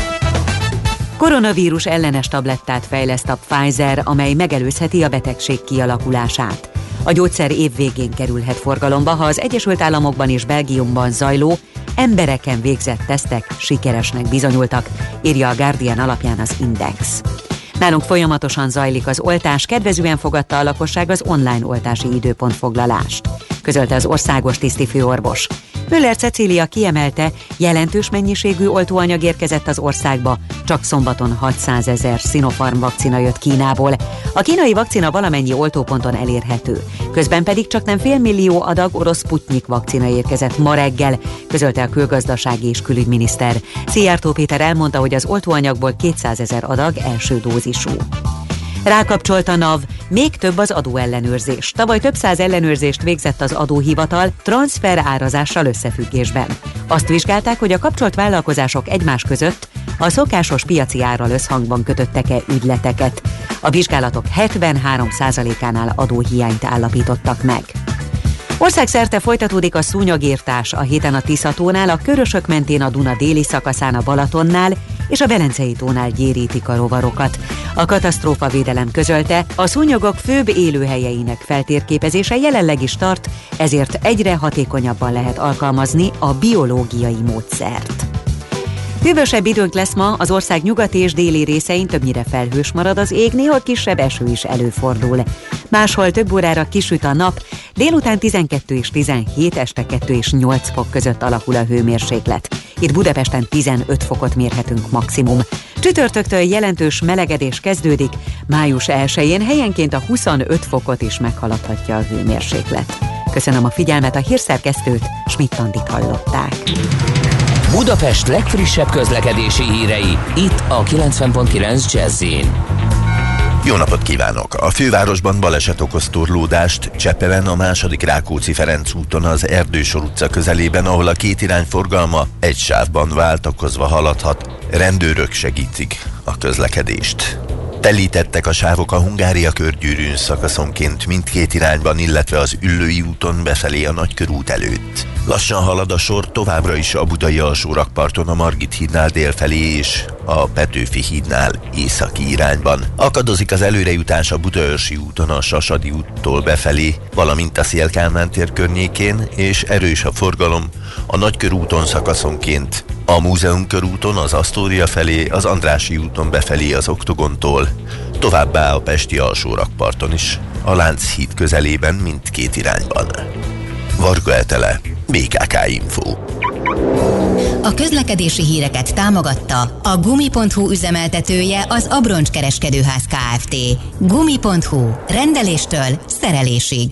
Koronavírus ellenes tablettát fejleszt a Pfizer, amely megelőzheti a betegség kialakulását. A gyógyszer év végén kerülhet forgalomba, ha az Egyesült Államokban és Belgiumban zajló embereken végzett tesztek sikeresnek bizonyultak, írja a Guardian alapján az Index. Nálunk folyamatosan zajlik az oltás, kedvezően fogadta a lakosság az online oltási időpontfoglalást, közölte az országos tisztifőorvos. Müller Cecília kiemelte, jelentős mennyiségű oltóanyag érkezett az országba, csak szombaton 600 ezer Sinopharm vakcina jött Kínából. A kínai vakcina valamennyi oltóponton elérhető, közben pedig csak nem félmillió adag orosz Sputnik vakcina érkezett ma reggel, közölte a külgazdasági és külügyminiszter. Szijjártó Péter elmondta, hogy az oltóanyagból 200 ezer adag első dózisú. Rákapcsolt a NAV, még több az adóellenőrzés. Tavaly több száz ellenőrzést végzett az adóhivatal transfer árazással összefüggésben. Azt vizsgálták, hogy a kapcsolt vállalkozások egymás között a szokásos piaci árral összhangban kötöttek-e ügyleteket. A vizsgálatok 73%-ánál adóhiányt állapítottak meg. Országszerte folytatódik a szúnyogírtás a héten a Tiszatónál, a Körösök mentén a Duna déli szakaszán a Balatonnál és a Velencei tónál gyérítik a rovarokat. A katasztrófa védelem közölte, a szúnyogok főbb élőhelyeinek feltérképezése jelenleg is tart, ezért egyre hatékonyabban lehet alkalmazni a biológiai módszert. Hűvösebb időnk lesz ma, az ország nyugati és déli részein többnyire felhős marad az ég, néha kisebb eső is előfordul. Máshol több órára kisüt a nap, délután 12 és 17, este 2 és 8 fok között alakul a hőmérséklet. Itt Budapesten 15 fokot mérhetünk maximum. Csütörtöktől jelentős melegedés kezdődik, május 1-én helyenként a 25 fokot is meghaladhatja a hőmérséklet. Köszönöm a figyelmet, a hírszerkesztőt, Schmidt-Tandit hallották. Budapest legfrissebb közlekedési hírei, itt a 90.9 jazz jó napot kívánok! A fővárosban baleset okoz torlódást Csepelen a második Rákóczi Ferenc úton az Erdősor utca közelében, ahol a két irány forgalma egy sávban váltakozva haladhat. Rendőrök segítik a közlekedést. Telítettek a sávok a Hungária körgyűrűn szakaszonként mindkét irányban, illetve az Üllői úton befelé a Nagykörút előtt. Lassan halad a sor továbbra is a Budai alsó a Margit hídnál délfelé és a Petőfi hídnál északi irányban. Akadozik az előrejutás a Budaörsi úton a Sasadi úttól befelé, valamint a Szélkálmán tér környékén, és erős a forgalom a Nagykörúton szakaszonként a Múzeum körúton az Asztória felé, az Andrási úton befelé az Oktogontól, továbbá a Pesti alsórakparton is, a Lánchíd közelében mindkét irányban. Varga Etele, BKK Info. A közlekedési híreket támogatta a Gumi.hu üzemeltetője az Abroncs Kereskedőház Kft. Gumi.hu. Rendeléstől szerelésig.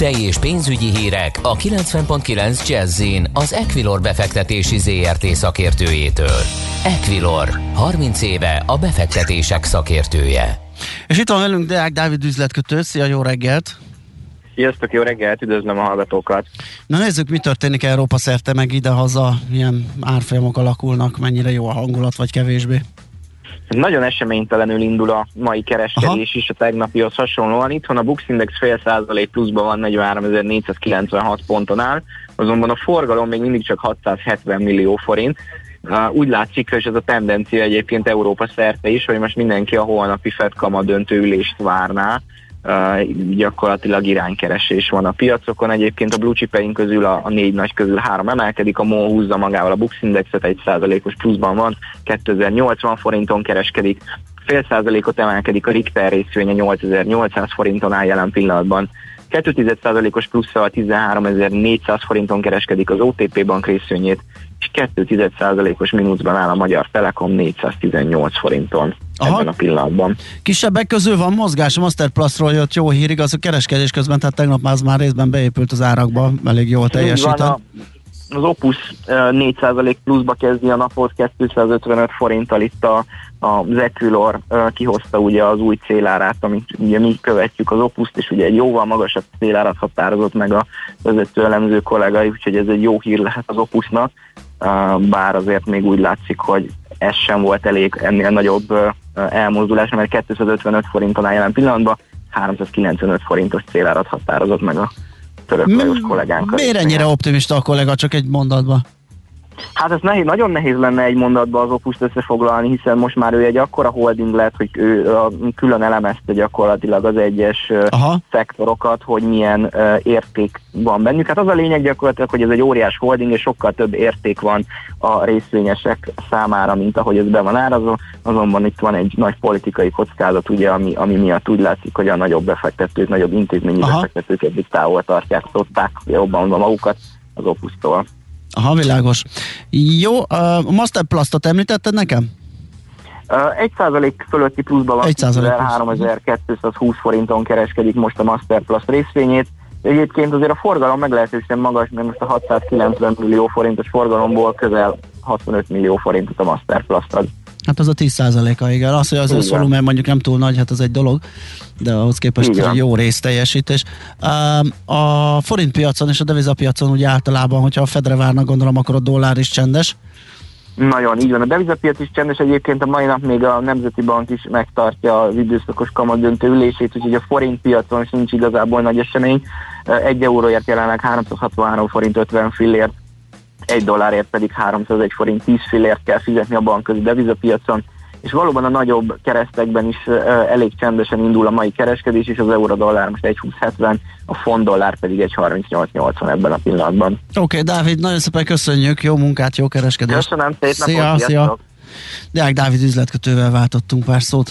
Tőzsdei és pénzügyi hírek a 90.9 jazz az Equilor befektetési ZRT szakértőjétől. Equilor, 30 éve a befektetések szakértője. És itt van velünk Deák Dávid üzletkötő. Szia, jó reggelt! Sziasztok, jó reggelt, üdvözlöm a hallgatókat! Na nézzük, mi történik Európa szerte, meg idehaza, milyen árfolyamok alakulnak, mennyire jó a hangulat, vagy kevésbé? Nagyon eseménytelenül indul a mai kereskedés Aha. is a tegnapihoz hasonlóan. Itthon a Bux Index fél százalék pluszban van 43.496 ponton áll, azonban a forgalom még mindig csak 670 millió forint. Úgy látszik, hogy ez a tendencia egyébként Európa szerte is, hogy most mindenki a holnapi Fed kama döntőülést várná, gyakorlatilag iránykeresés van a piacokon. Egyébként a blue chipeink közül a, a négy nagy közül három emelkedik, a MOL húzza magával a Bux Indexet, egy százalékos pluszban van, 2080 forinton kereskedik, fél százalékot emelkedik a Richter részvénye 8800 forinton áll jelen pillanatban. 2,1%-os plusszal 13.400 forinton kereskedik az OTP bank részvényét, és 2,1%-os mínuszban áll a Magyar Telekom 418 forinton Aha. ebben a pillanatban. Kisebbek közül van mozgás, a Masterplusról jött jó hír, igaz a kereskedés közben, tehát tegnap már, már részben beépült az árakba, elég jól teljesített az Opus 4% pluszba kezdi a napot, 255 forinttal itt a, az Equilor kihozta ugye az új célárát, amit ugye mi követjük az Opuszt, és ugye egy jóval magasabb célárat határozott meg a vezető elemző kollégai, úgyhogy ez egy jó hír lehet az Opusnak, bár azért még úgy látszik, hogy ez sem volt elég ennél nagyobb elmozdulás, mert 255 forinton áll jelen pillanatban, 395 forintos célárat határozott meg a török Lajos kollégánk. Miért ennyire optimista a kollega, csak egy mondatban? Hát ez nehéz, nagyon nehéz lenne egy mondatba az opuszt összefoglalni, hiszen most már ő egy akkora holding lett, hogy ő a, külön elemezte gyakorlatilag az egyes Aha. szektorokat, hogy milyen uh, érték van bennük. Hát az a lényeg gyakorlatilag, hogy ez egy óriás holding, és sokkal több érték van a részvényesek számára, mint ahogy ez be van árazó. Azonban itt van egy nagy politikai kockázat, ugye, ami, ami miatt úgy látszik, hogy a nagyobb befektetők, nagyobb intézményi Aha. befektetők egyik távol tartják, szokták jobban magukat az opusztól. Aha, világos. Jó, a Masterplastot említetted nekem? Egy százalék fölötti pluszban van, 3220 forinton kereskedik most a Masterplast részvényét. Egyébként azért a forgalom meglehetősen magas, mert most a 690 millió forintos forgalomból közel 65 millió forintot a Masterplast ad. Hát az a 10%-a, igen. Az, hogy az összvolumen mondjuk nem túl nagy, hát az egy dolog, de ahhoz képest igen. jó rész teljesítés. A forint piacon és a devizapiacon úgy általában, hogyha a Fedre várnak, gondolom, akkor a dollár is csendes. Nagyon, így van. A devizapiac is csendes, egyébként a mai nap még a Nemzeti Bank is megtartja az időszakos kamadöntő ülését, úgyhogy a forint piacon sincs igazából nagy esemény. Egy euróért jelenleg 363 forint 50 fillért egy dollárért pedig 301 forint 10 fillért kell fizetni a bankközi devizapiacon, és valóban a nagyobb keresztekben is elég csendesen indul a mai kereskedés, és az euró-dollár most 1,2070, a font dollár pedig 1,3880 ebben a pillanatban. Oké, okay, Dávid, nagyon szépen köszönjük, jó munkát, jó kereskedést! Köszönöm, szép szia, napot, szia. Deák Dávid üzletkötővel váltottunk pár szót.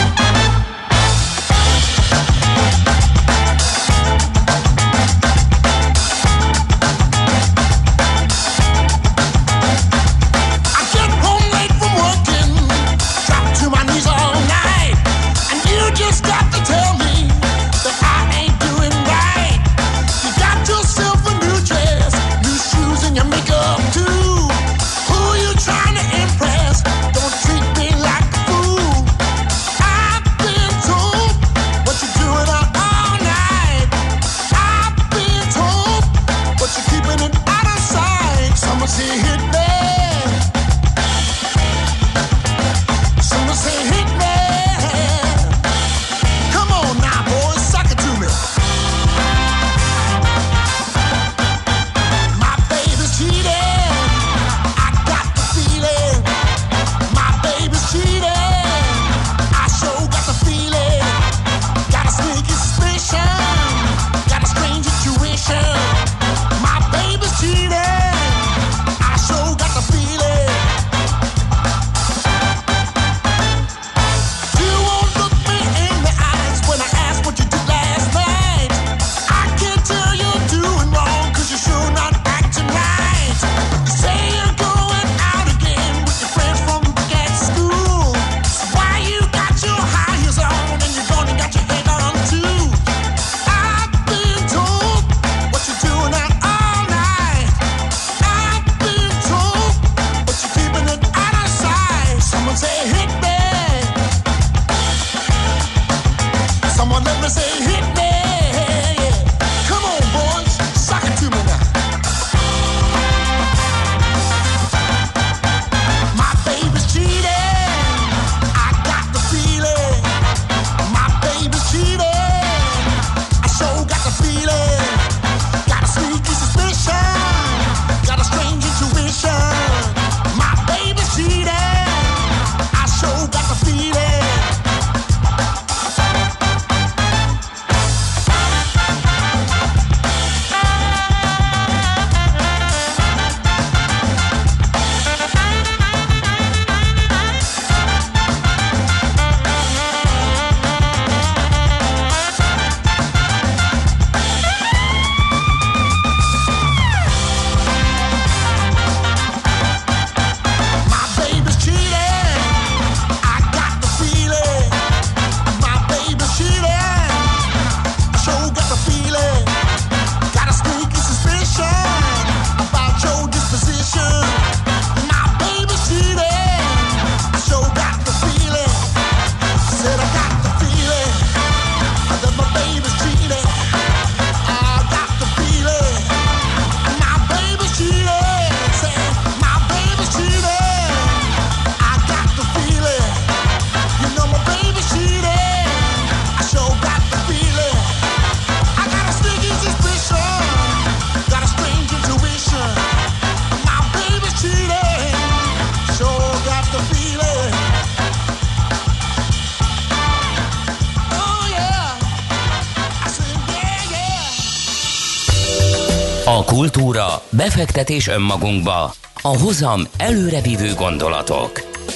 Befektetés önmagunkba, a hozam előrevívő gondolatok.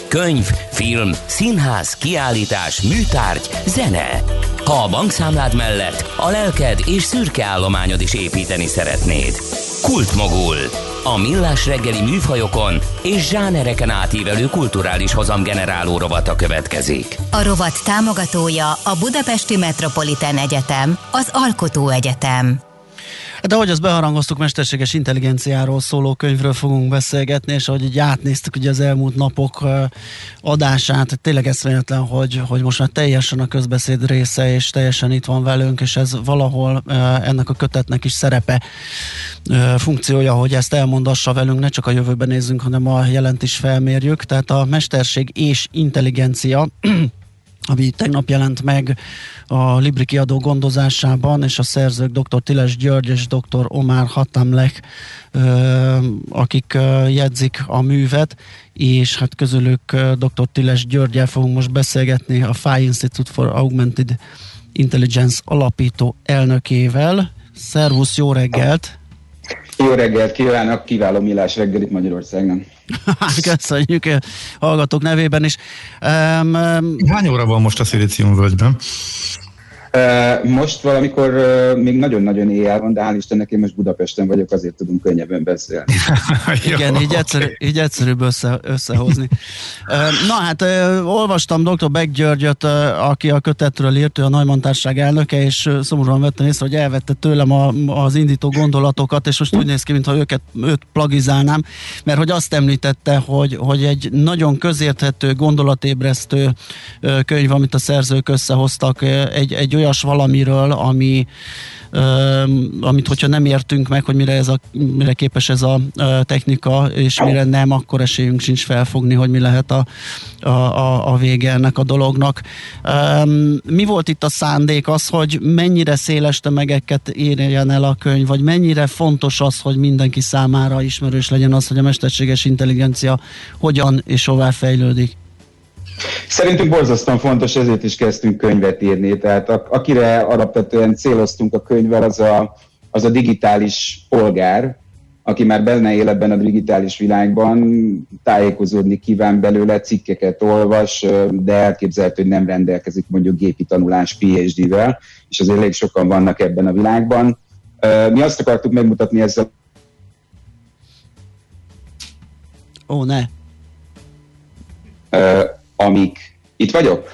Könyv, film, színház, kiállítás, műtárgy, zene. Ha a bankszámlád mellett a lelked és szürke állományod is építeni szeretnéd. Kultmogul. A millás reggeli műfajokon és zsánereken átívelő kulturális hozamgeneráló rovata következik. A rovat támogatója a Budapesti Metropolitán Egyetem, az Alkotó Egyetem. De ahogy azt beharangoztuk, mesterséges intelligenciáról szóló könyvről fogunk beszélgetni, és ahogy így átnéztük ugye az elmúlt napok adását, tényleg eszméletlen, hogy, hogy most már teljesen a közbeszéd része, és teljesen itt van velünk, és ez valahol ennek a kötetnek is szerepe, funkciója, hogy ezt elmondassa velünk, ne csak a jövőben nézzünk, hanem a jelent is felmérjük. Tehát a mesterség és intelligencia ami tegnap jelent meg a Libri kiadó gondozásában, és a szerzők dr. Tiles György és dr. Omar Hatamlek, akik jegyzik a művet, és hát közülük dr. Tiles Györgyel fogunk most beszélgetni a FI Institute for Augmented Intelligence alapító elnökével. Szervusz, jó reggelt! Jó reggelt kívánok, kiváló millás reggelit Magyarországon. Köszönjük a hallgatók nevében is. Um, Hány óra van most a Szilíciumvölgyben? Most valamikor még nagyon-nagyon éjjel van, de hál' Istennek én most Budapesten vagyok, azért tudunk könnyebben beszélni. Igen, így, egyszerű, így egyszerűbb össze, összehozni. Na hát, olvastam dr. Beck Györgyöt, aki a kötetről írt, ő a Neumann Társaság elnöke, és szomorúan vettem észre, hogy elvette tőlem a, az indító gondolatokat, és most úgy néz ki, mintha őket, őt plagizálnám, mert hogy azt említette, hogy, hogy egy nagyon közérthető, gondolatébresztő könyv, amit a szerzők összehoztak, egy, egy olyan olyas valamiről, ami amit hogyha nem értünk meg, hogy mire, ez a, mire képes ez a technika, és mire nem, akkor esélyünk sincs felfogni, hogy mi lehet a, a, a, a vége ennek a dolognak. Mi volt itt a szándék? Az, hogy mennyire széles tömegeket érjen el a könyv, vagy mennyire fontos az, hogy mindenki számára ismerős legyen az, hogy a mesterséges intelligencia hogyan és hová fejlődik? Szerintünk borzasztóan fontos, ezért is kezdtünk könyvet írni. Tehát akire alapvetően céloztunk a könyvvel, az a, az a digitális polgár, aki már benne él ebben a digitális világban, tájékozódni kíván belőle, cikkeket olvas, de elképzelhető, hogy nem rendelkezik mondjuk gépi tanulás PhD-vel, és azért elég sokan vannak ebben a világban. Mi azt akartuk megmutatni ezzel. Ó, ne amik... Itt vagyok?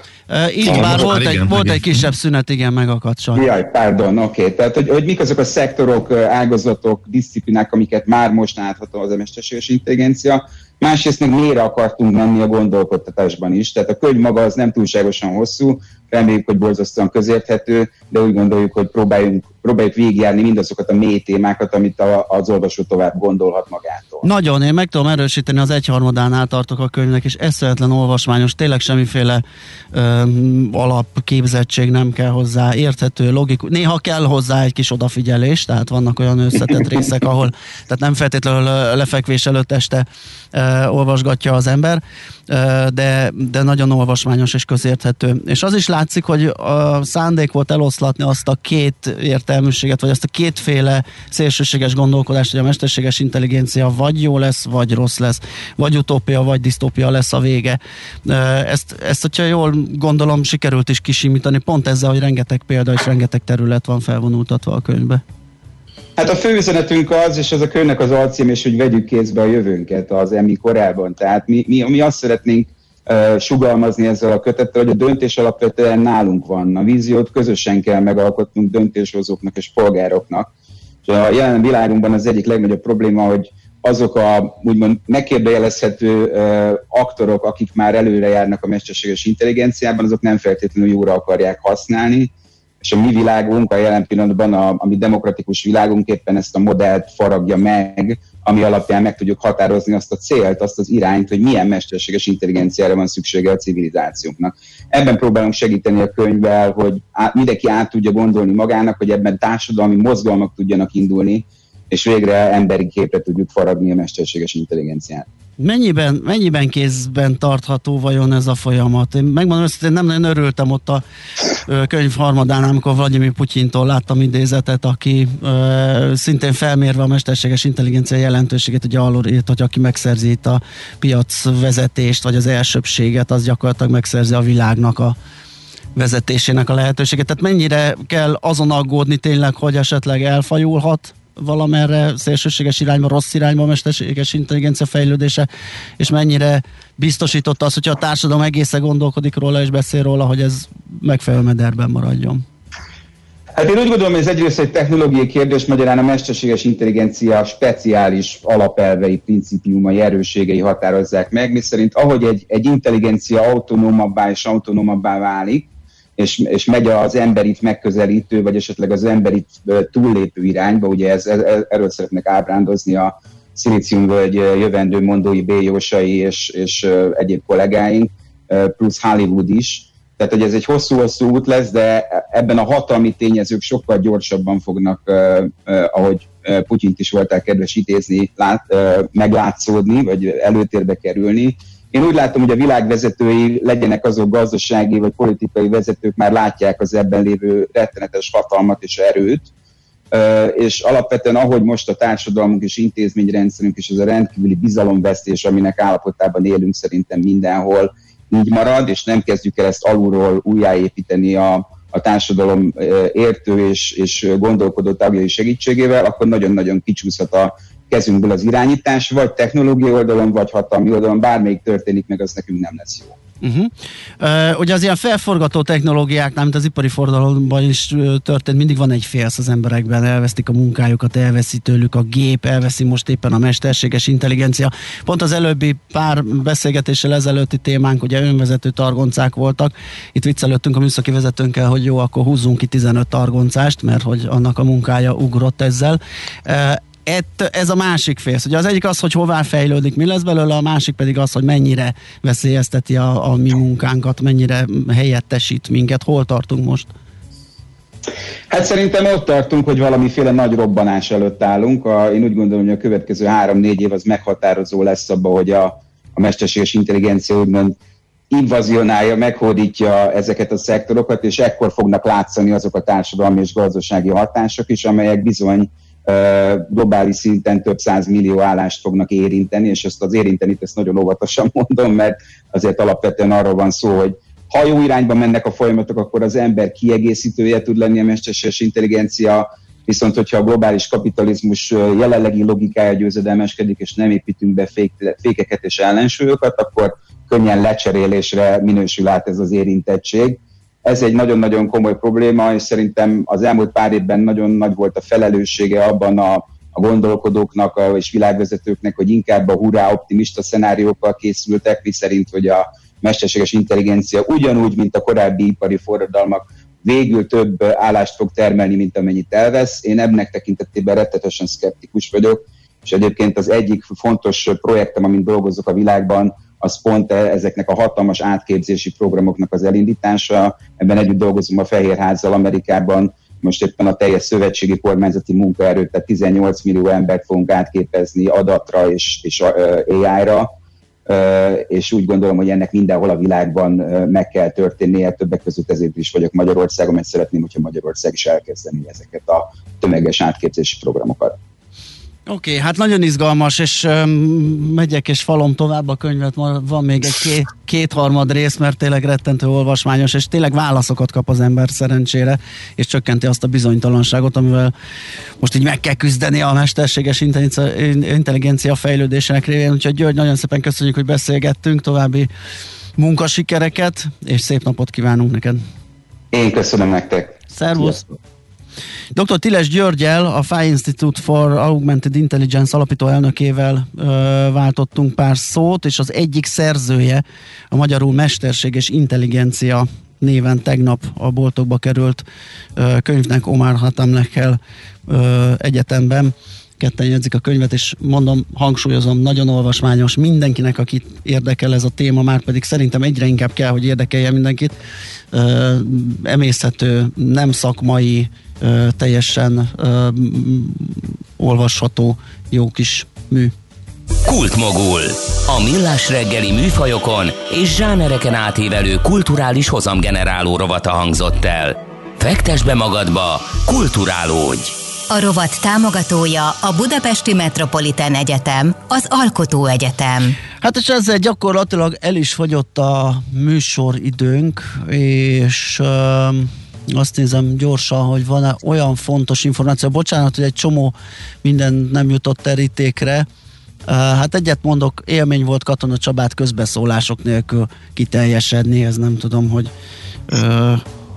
Itt már volt, egy, igen, volt egy kisebb szünet, igen, megakadt sajnos. Jaj, pardon, oké. Okay. Tehát, hogy, hogy mik azok a szektorok, ágazatok, disziplinák, amiket már most látható az mesterséges intelligencia, másrészt még mélyre akartunk menni a gondolkodtatásban is. Tehát a könyv maga az nem túlságosan hosszú, reméljük, hogy borzasztóan közérthető, de úgy gondoljuk, hogy próbáljunk, próbáljuk végigjárni mindazokat a mély témákat, amit a, az olvasó tovább gondolhat magától. Nagyon, én meg tudom erősíteni, az egyharmadánál tartok a könyvnek, és eszületlen olvasmányos, tényleg semmiféle ö, alapképzettség nem kell hozzá, érthető, logikus, néha kell hozzá egy kis odafigyelés, tehát vannak olyan összetett részek, ahol tehát nem feltétlenül lefekvés előtt este ö, olvasgatja az ember, ö, de, de nagyon olvasmányos és közérthető. És az is lát, látszik, hogy a szándék volt eloszlatni azt a két értelműséget, vagy azt a kétféle szélsőséges gondolkodást, hogy a mesterséges intelligencia vagy jó lesz, vagy rossz lesz, vagy utópia, vagy disztópia lesz a vége. Ezt, ezt hogyha jól gondolom, sikerült is kisimítani, pont ezzel, hogy rengeteg példa és rengeteg terület van felvonultatva a könyvbe. Hát a fő üzenetünk az, és az a könyvnek az alcím, és hogy vegyük kézbe a jövőnket az emi korában. Tehát mi, mi, mi azt szeretnénk sugalmazni ezzel a kötettel, hogy a döntés alapvetően nálunk van. A víziót közösen kell megalkotnunk döntéshozóknak és polgároknak. És a jelen világunkban az egyik legnagyobb probléma, hogy azok a úgymond megkérdőjelezhető uh, aktorok, akik már előre járnak a mesterséges intelligenciában, azok nem feltétlenül jóra akarják használni, és a mi világunk a jelen pillanatban, a, a mi demokratikus világunk éppen ezt a modellt faragja meg, ami alapján meg tudjuk határozni azt a célt, azt az irányt, hogy milyen mesterséges intelligenciára van szüksége a civilizációnknak. Ebben próbálunk segíteni a könyvvel, hogy á, mindenki át tudja gondolni magának, hogy ebben társadalmi mozgalmak tudjanak indulni, és végre emberi képre tudjuk faragni a mesterséges intelligenciát. Mennyiben, mennyiben kézben tartható vajon ez a folyamat? Én megmondom hogy nem nagyon örültem ott a könyv harmadán, amikor Vladimir Putyintól láttam idézetet, aki ö, szintén felmérve a mesterséges intelligencia jelentőséget, ugye arról írt, hogy aki megszerzi itt a piac vezetést, vagy az elsőbséget, az gyakorlatilag megszerzi a világnak a vezetésének a lehetőséget. Tehát mennyire kell azon aggódni tényleg, hogy esetleg elfajulhat valamerre szélsőséges irányba, rossz irányba a mesterséges intelligencia fejlődése, és mennyire biztosította azt, hogyha a társadalom egészen gondolkodik róla és beszél róla, hogy ez megfelelő mederben maradjon. Hát én úgy gondolom, hogy ez egyrészt egy technológiai kérdés, magyarán a mesterséges intelligencia speciális alapelvei, principiumai, erősségei határozzák meg, miszerint ahogy egy, egy intelligencia autonómabbá és autonómabbá válik, és, és megy az emberit megközelítő, vagy esetleg az emberit túllépő irányba, ugye ez, ez, erről szeretnek ábrándozni a Szilíciumvölgy jövendő mondói B. Jósai és, és egyéb kollégáink, plusz Hollywood is. Tehát, hogy ez egy hosszú-hosszú út lesz, de ebben a hatalmi tényezők sokkal gyorsabban fognak, ahogy Putyint is voltál kedves idézni, lát, meglátszódni, vagy előtérbe kerülni, én úgy látom, hogy a világ vezetői legyenek azok gazdasági vagy politikai vezetők, már látják az ebben lévő rettenetes hatalmat és erőt, és alapvetően ahogy most a társadalmunk és intézményrendszerünk és ez a rendkívüli bizalomvesztés, aminek állapotában élünk szerintem mindenhol így marad, és nem kezdjük el ezt alulról újjáépíteni a, a társadalom értő és, és gondolkodó tagjai segítségével, akkor nagyon-nagyon kicsúszhat a kezünkből az irányítás, vagy technológiai oldalon, vagy hatalmi oldalon, bármelyik történik meg, az nekünk nem lesz jó. Uh-huh. Uh, ugye az ilyen felforgató technológiáknál, mint az ipari forradalomban is uh, történt, mindig van egy félsz az emberekben, elvesztik a munkájukat, elveszi tőlük a gép, elveszi most éppen a mesterséges intelligencia. Pont az előbbi pár beszélgetéssel ezelőtti témánk, ugye önvezető targoncák voltak. Itt viccelődtünk a műszaki vezetőnkkel, hogy jó, akkor húzzunk ki 15 targoncást, mert hogy annak a munkája ugrott ezzel. Ett, ez a másik fél. Ugye az egyik az, hogy hová fejlődik, mi lesz belőle, a másik pedig az, hogy mennyire veszélyezteti a, a mi munkánkat, mennyire helyettesít minket. Hol tartunk most? Hát szerintem ott tartunk, hogy valamiféle nagy robbanás előtt állunk. A, én úgy gondolom, hogy a következő három-négy év az meghatározó lesz abba, hogy a, a mesterséges intelligencia úgymond invazionálja, meghódítja ezeket a szektorokat, és ekkor fognak látszani azok a társadalmi és gazdasági hatások is, amelyek bizony globális szinten több száz millió állást fognak érinteni, és ezt az érinteni ezt nagyon óvatosan mondom, mert azért alapvetően arról van szó, hogy ha jó irányba mennek a folyamatok, akkor az ember kiegészítője tud lenni a mesterséges intelligencia, viszont hogyha a globális kapitalizmus jelenlegi logikája győzedelmeskedik, és nem építünk be fékeket és ellensúlyokat, akkor könnyen lecserélésre minősül át ez az érintettség ez egy nagyon-nagyon komoly probléma, és szerintem az elmúlt pár évben nagyon nagy volt a felelőssége abban a, a gondolkodóknak a, és világvezetőknek, hogy inkább a hurrá optimista szenáriókkal készültek, mi szerint, hogy a mesterséges intelligencia ugyanúgy, mint a korábbi ipari forradalmak végül több állást fog termelni, mint amennyit elvesz. Én ebnek tekintetében rettetesen szkeptikus vagyok, és egyébként az egyik fontos projektem, amin dolgozok a világban, az pont ezeknek a hatalmas átképzési programoknak az elindítása. Ebben együtt dolgozom a Fehérházzal Amerikában, most éppen a teljes szövetségi kormányzati munkaerőt, tehát 18 millió embert fogunk átképezni adatra és, és AI-ra, és úgy gondolom, hogy ennek mindenhol a világban meg kell történnie, többek között ezért is vagyok Magyarországon, mert szeretném, hogyha Magyarország is elkezdeni ezeket a tömeges átképzési programokat. Oké, okay, hát nagyon izgalmas, és um, megyek és falom tovább a könyvet, van még egy két, kétharmad rész, mert tényleg rettentő olvasmányos, és tényleg válaszokat kap az ember szerencsére, és csökkenti azt a bizonytalanságot, amivel most így meg kell küzdeni a mesterséges intelligencia fejlődésének révén. Úgyhogy György, nagyon szépen köszönjük, hogy beszélgettünk, további munkasikereket, és szép napot kívánunk neked. Én köszönöm nektek. Szervusz! Sziasztok. Dr. Tiles Györgyel, a Fire Institute for Augmented Intelligence alapító elnökével ö, váltottunk pár szót, és az egyik szerzője a magyarul mesterséges intelligencia néven tegnap a boltokba került ö, könyvnek Omar Hatamlekkel egyetemben ketten jegyzik a könyvet, és mondom, hangsúlyozom, nagyon olvasmányos mindenkinek, akit érdekel ez a téma, már pedig szerintem egyre inkább kell, hogy érdekelje mindenkit. Emészhető, nem szakmai, teljesen olvasható jó kis mű. Kultmogul. A millás reggeli műfajokon és zsánereken átívelő kulturális hozamgeneráló rovata hangzott el. Fektes be magadba, kulturálódj! A rovat támogatója a Budapesti Metropolitán Egyetem, az Alkotó Egyetem. Hát és ezzel gyakorlatilag el is fogyott a műsoridőnk, és um, azt nézem gyorsan, hogy van-e olyan fontos információ. Bocsánat, hogy egy csomó minden nem jutott terítékre. Hát egyet mondok, élmény volt Katona Csabát közbeszólások nélkül kiteljesedni, ez nem tudom, hogy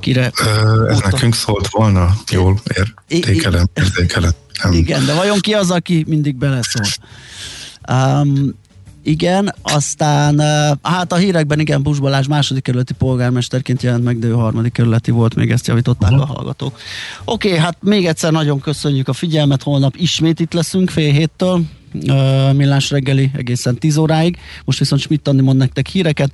kire... Ö, ez nekünk szólt volna, jól értékelem, érzékelem. Igen, de vajon ki az, aki mindig beleszól? Um, igen, aztán hát a hírekben igen, Bus Balázs második kerületi polgármesterként jelent meg, de ő harmadik kerületi volt, még ezt javították a hallgatók. Oké, okay, hát még egyszer nagyon köszönjük a figyelmet, holnap ismét itt leszünk fél héttől, uh, millás reggeli egészen 10 óráig. Most viszont Schmidt Andi mond nektek híreket,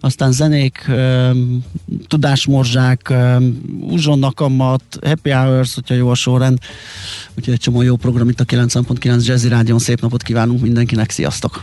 aztán zenék, um, tudásmorzsák, um, uzsonnak happy hours, hogyha jó a sorrend. Úgyhogy egy csomó jó program itt a 9.9 Jazzy Rádion. Szép napot kívánunk mindenkinek, sziasztok!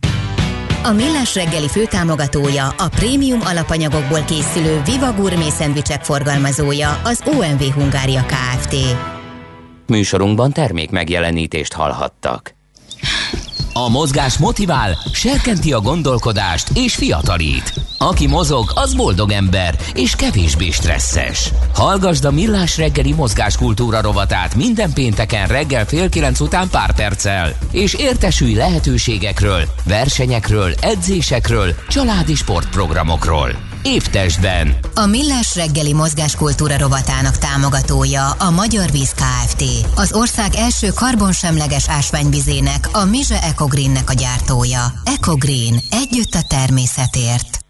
A Millás reggeli főtámogatója, a prémium alapanyagokból készülő Viva Gourmet szendvicsek forgalmazója, az OMV Hungária Kft. Műsorunkban termék megjelenítést hallhattak. A mozgás motivál, serkenti a gondolkodást és fiatalít. Aki mozog, az boldog ember és kevésbé stresszes. Hallgasd a Millás reggeli mozgáskultúra rovatát minden pénteken reggel fél kilenc után pár perccel, és értesülj lehetőségekről, versenyekről, edzésekről, családi sportprogramokról. Évtestben. A Millás reggeli mozgáskultúra rovatának támogatója a Magyar Víz Kft. Az ország első karbonsemleges ásványvizének, a Mize Ecogreennek a gyártója. Ecogreen. Együtt a természetért.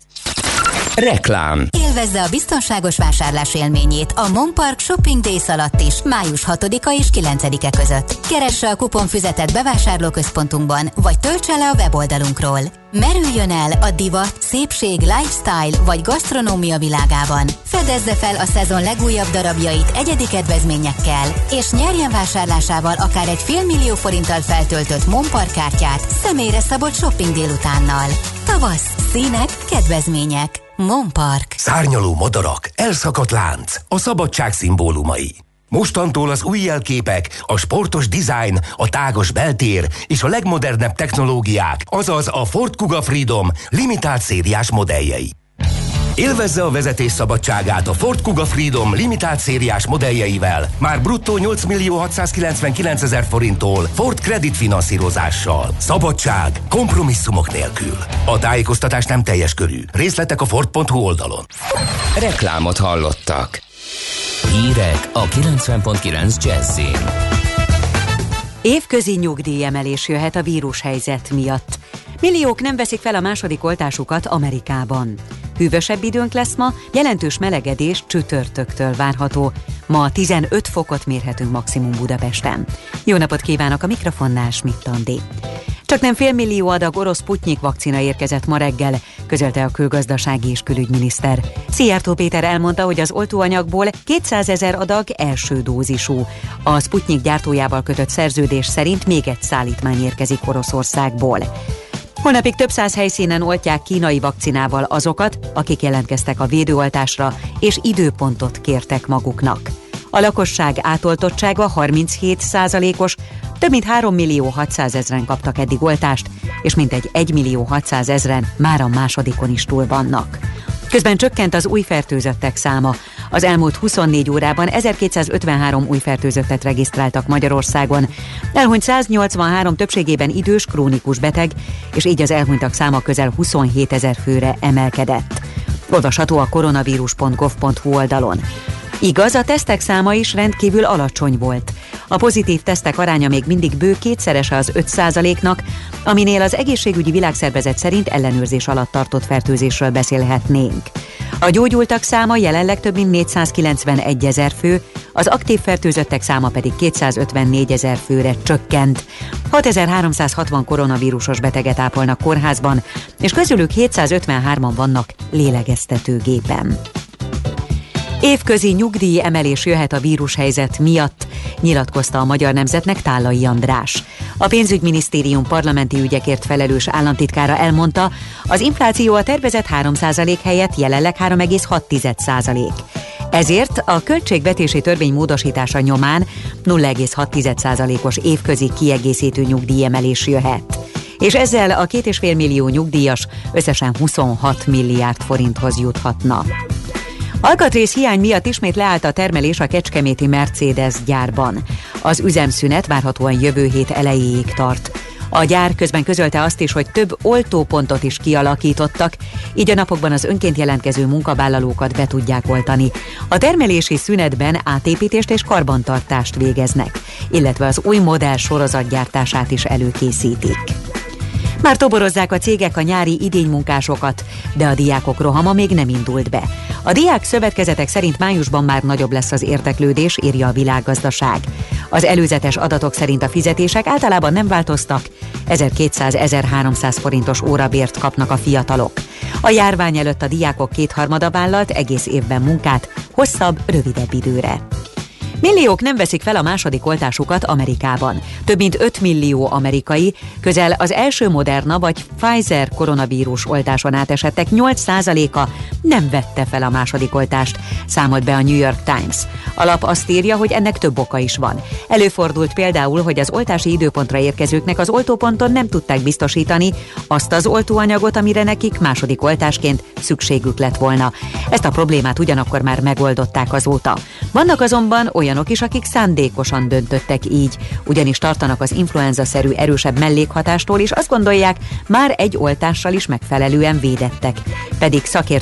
Reklám. Élvezze a biztonságos vásárlás élményét a Monpark Shopping Days alatt is, május 6-a és 9-e között. Keresse a kuponfüzetet bevásárlóközpontunkban, vagy töltse le a weboldalunkról. Merüljön el a divat, szépség, lifestyle vagy gasztronómia világában. Fedezze fel a szezon legújabb darabjait egyedi kedvezményekkel, és nyerjen vásárlásával akár egy félmillió forinttal feltöltött Monpark kártyát személyre szabott shopping délutánnal. Tavasz, színek, kedvezmények. Monpark. Szárnyaló madarak, elszakadt lánc, a szabadság szimbólumai. Mostantól az új jelképek, a sportos design, a tágos beltér és a legmodernebb technológiák, azaz a Ford Kuga Freedom limitált szériás modelljei. Élvezze a vezetés szabadságát a Ford Kuga Freedom limitált szériás modelljeivel, már bruttó 8 millió 699 ezer forinttól Ford Credit finanszírozással. Szabadság, kompromisszumok nélkül. A tájékoztatás nem teljes körű. Részletek a Ford.hu oldalon. Reklámot hallottak. Hírek a 90.9 Jazzin. Évközi nyugdíjemelés jöhet a vírushelyzet miatt. Milliók nem veszik fel a második oltásukat Amerikában. Hűvösebb időnk lesz ma, jelentős melegedés csütörtöktől várható. Ma 15 fokot mérhetünk maximum Budapesten. Jó napot kívánok a mikrofonnál, Schmidt Andi. Csak nem félmillió adag orosz Putnyik vakcina érkezett ma reggel, közölte a külgazdasági és külügyminiszter. Szijjártó Péter elmondta, hogy az oltóanyagból 200 ezer adag első dózisú. A Sputnik gyártójával kötött szerződés szerint még egy szállítmány érkezik Oroszországból. Holnapig több száz helyszínen oltják kínai vakcinával azokat, akik jelentkeztek a védőoltásra, és időpontot kértek maguknak. A lakosság átoltottsága 37 százalékos, több mint 3 millió 600 ezren kaptak eddig oltást, és mintegy 1 millió 600 ezren már a másodikon is túl vannak. Közben csökkent az új fertőzöttek száma. Az elmúlt 24 órában 1253 új fertőzöttet regisztráltak Magyarországon. Elhunyt 183 többségében idős, krónikus beteg, és így az elhunytak száma közel 27 ezer főre emelkedett. Olvasható a koronavírus.gov.hu oldalon. Igaz, a tesztek száma is rendkívül alacsony volt. A pozitív tesztek aránya még mindig bő kétszerese az 5%-nak, aminél az egészségügyi világszervezet szerint ellenőrzés alatt tartott fertőzésről beszélhetnénk. A gyógyultak száma jelenleg több mint 491 ezer fő, az aktív fertőzöttek száma pedig 254 ezer főre csökkent. 6360 koronavírusos beteget ápolnak kórházban, és közülük 753-an vannak lélegeztetőgépen. Évközi nyugdíj emelés jöhet a vírushelyzet miatt, nyilatkozta a Magyar Nemzetnek Tálai András. A pénzügyminisztérium parlamenti ügyekért felelős államtitkára elmondta, az infláció a tervezett 3% helyett jelenleg 3,6%. Ezért a költségvetési törvény módosítása nyomán 0,6%-os évközi kiegészítő nyugdíjemelés jöhet. És ezzel a 2,5 millió nyugdíjas összesen 26 milliárd forinthoz juthatna. Alkatrész hiány miatt ismét leállt a termelés a kecskeméti Mercedes gyárban. Az üzemszünet várhatóan jövő hét elejéig tart. A gyár közben közölte azt is, hogy több oltópontot is kialakítottak, így a napokban az önként jelentkező munkavállalókat be tudják oltani. A termelési szünetben átépítést és karbantartást végeznek, illetve az új modell sorozatgyártását is előkészítik. Már toborozzák a cégek a nyári idénymunkásokat, de a diákok rohama még nem indult be. A diák szövetkezetek szerint májusban már nagyobb lesz az érteklődés, írja a világgazdaság. Az előzetes adatok szerint a fizetések általában nem változtak, 1200-1300 forintos órabért kapnak a fiatalok. A járvány előtt a diákok kétharmada vállalt egész évben munkát, hosszabb, rövidebb időre. Milliók nem veszik fel a második oltásukat Amerikában. Több mint 5 millió amerikai, közel az első Moderna vagy Pfizer koronavírus oltáson átesettek 8%-a nem vette fel a második oltást, számolt be a New York Times. A lap azt írja, hogy ennek több oka is van. Előfordult például, hogy az oltási időpontra érkezőknek az oltóponton nem tudták biztosítani azt az oltóanyagot, amire nekik második oltásként szükségük lett volna. Ezt a problémát ugyanakkor már megoldották azóta. Vannak azonban olyan olyanok is, akik szándékosan döntöttek így, ugyanis tartanak az influenza-szerű erősebb mellékhatástól, és azt gondolják, már egy oltással is megfelelően védettek. Pedig szakért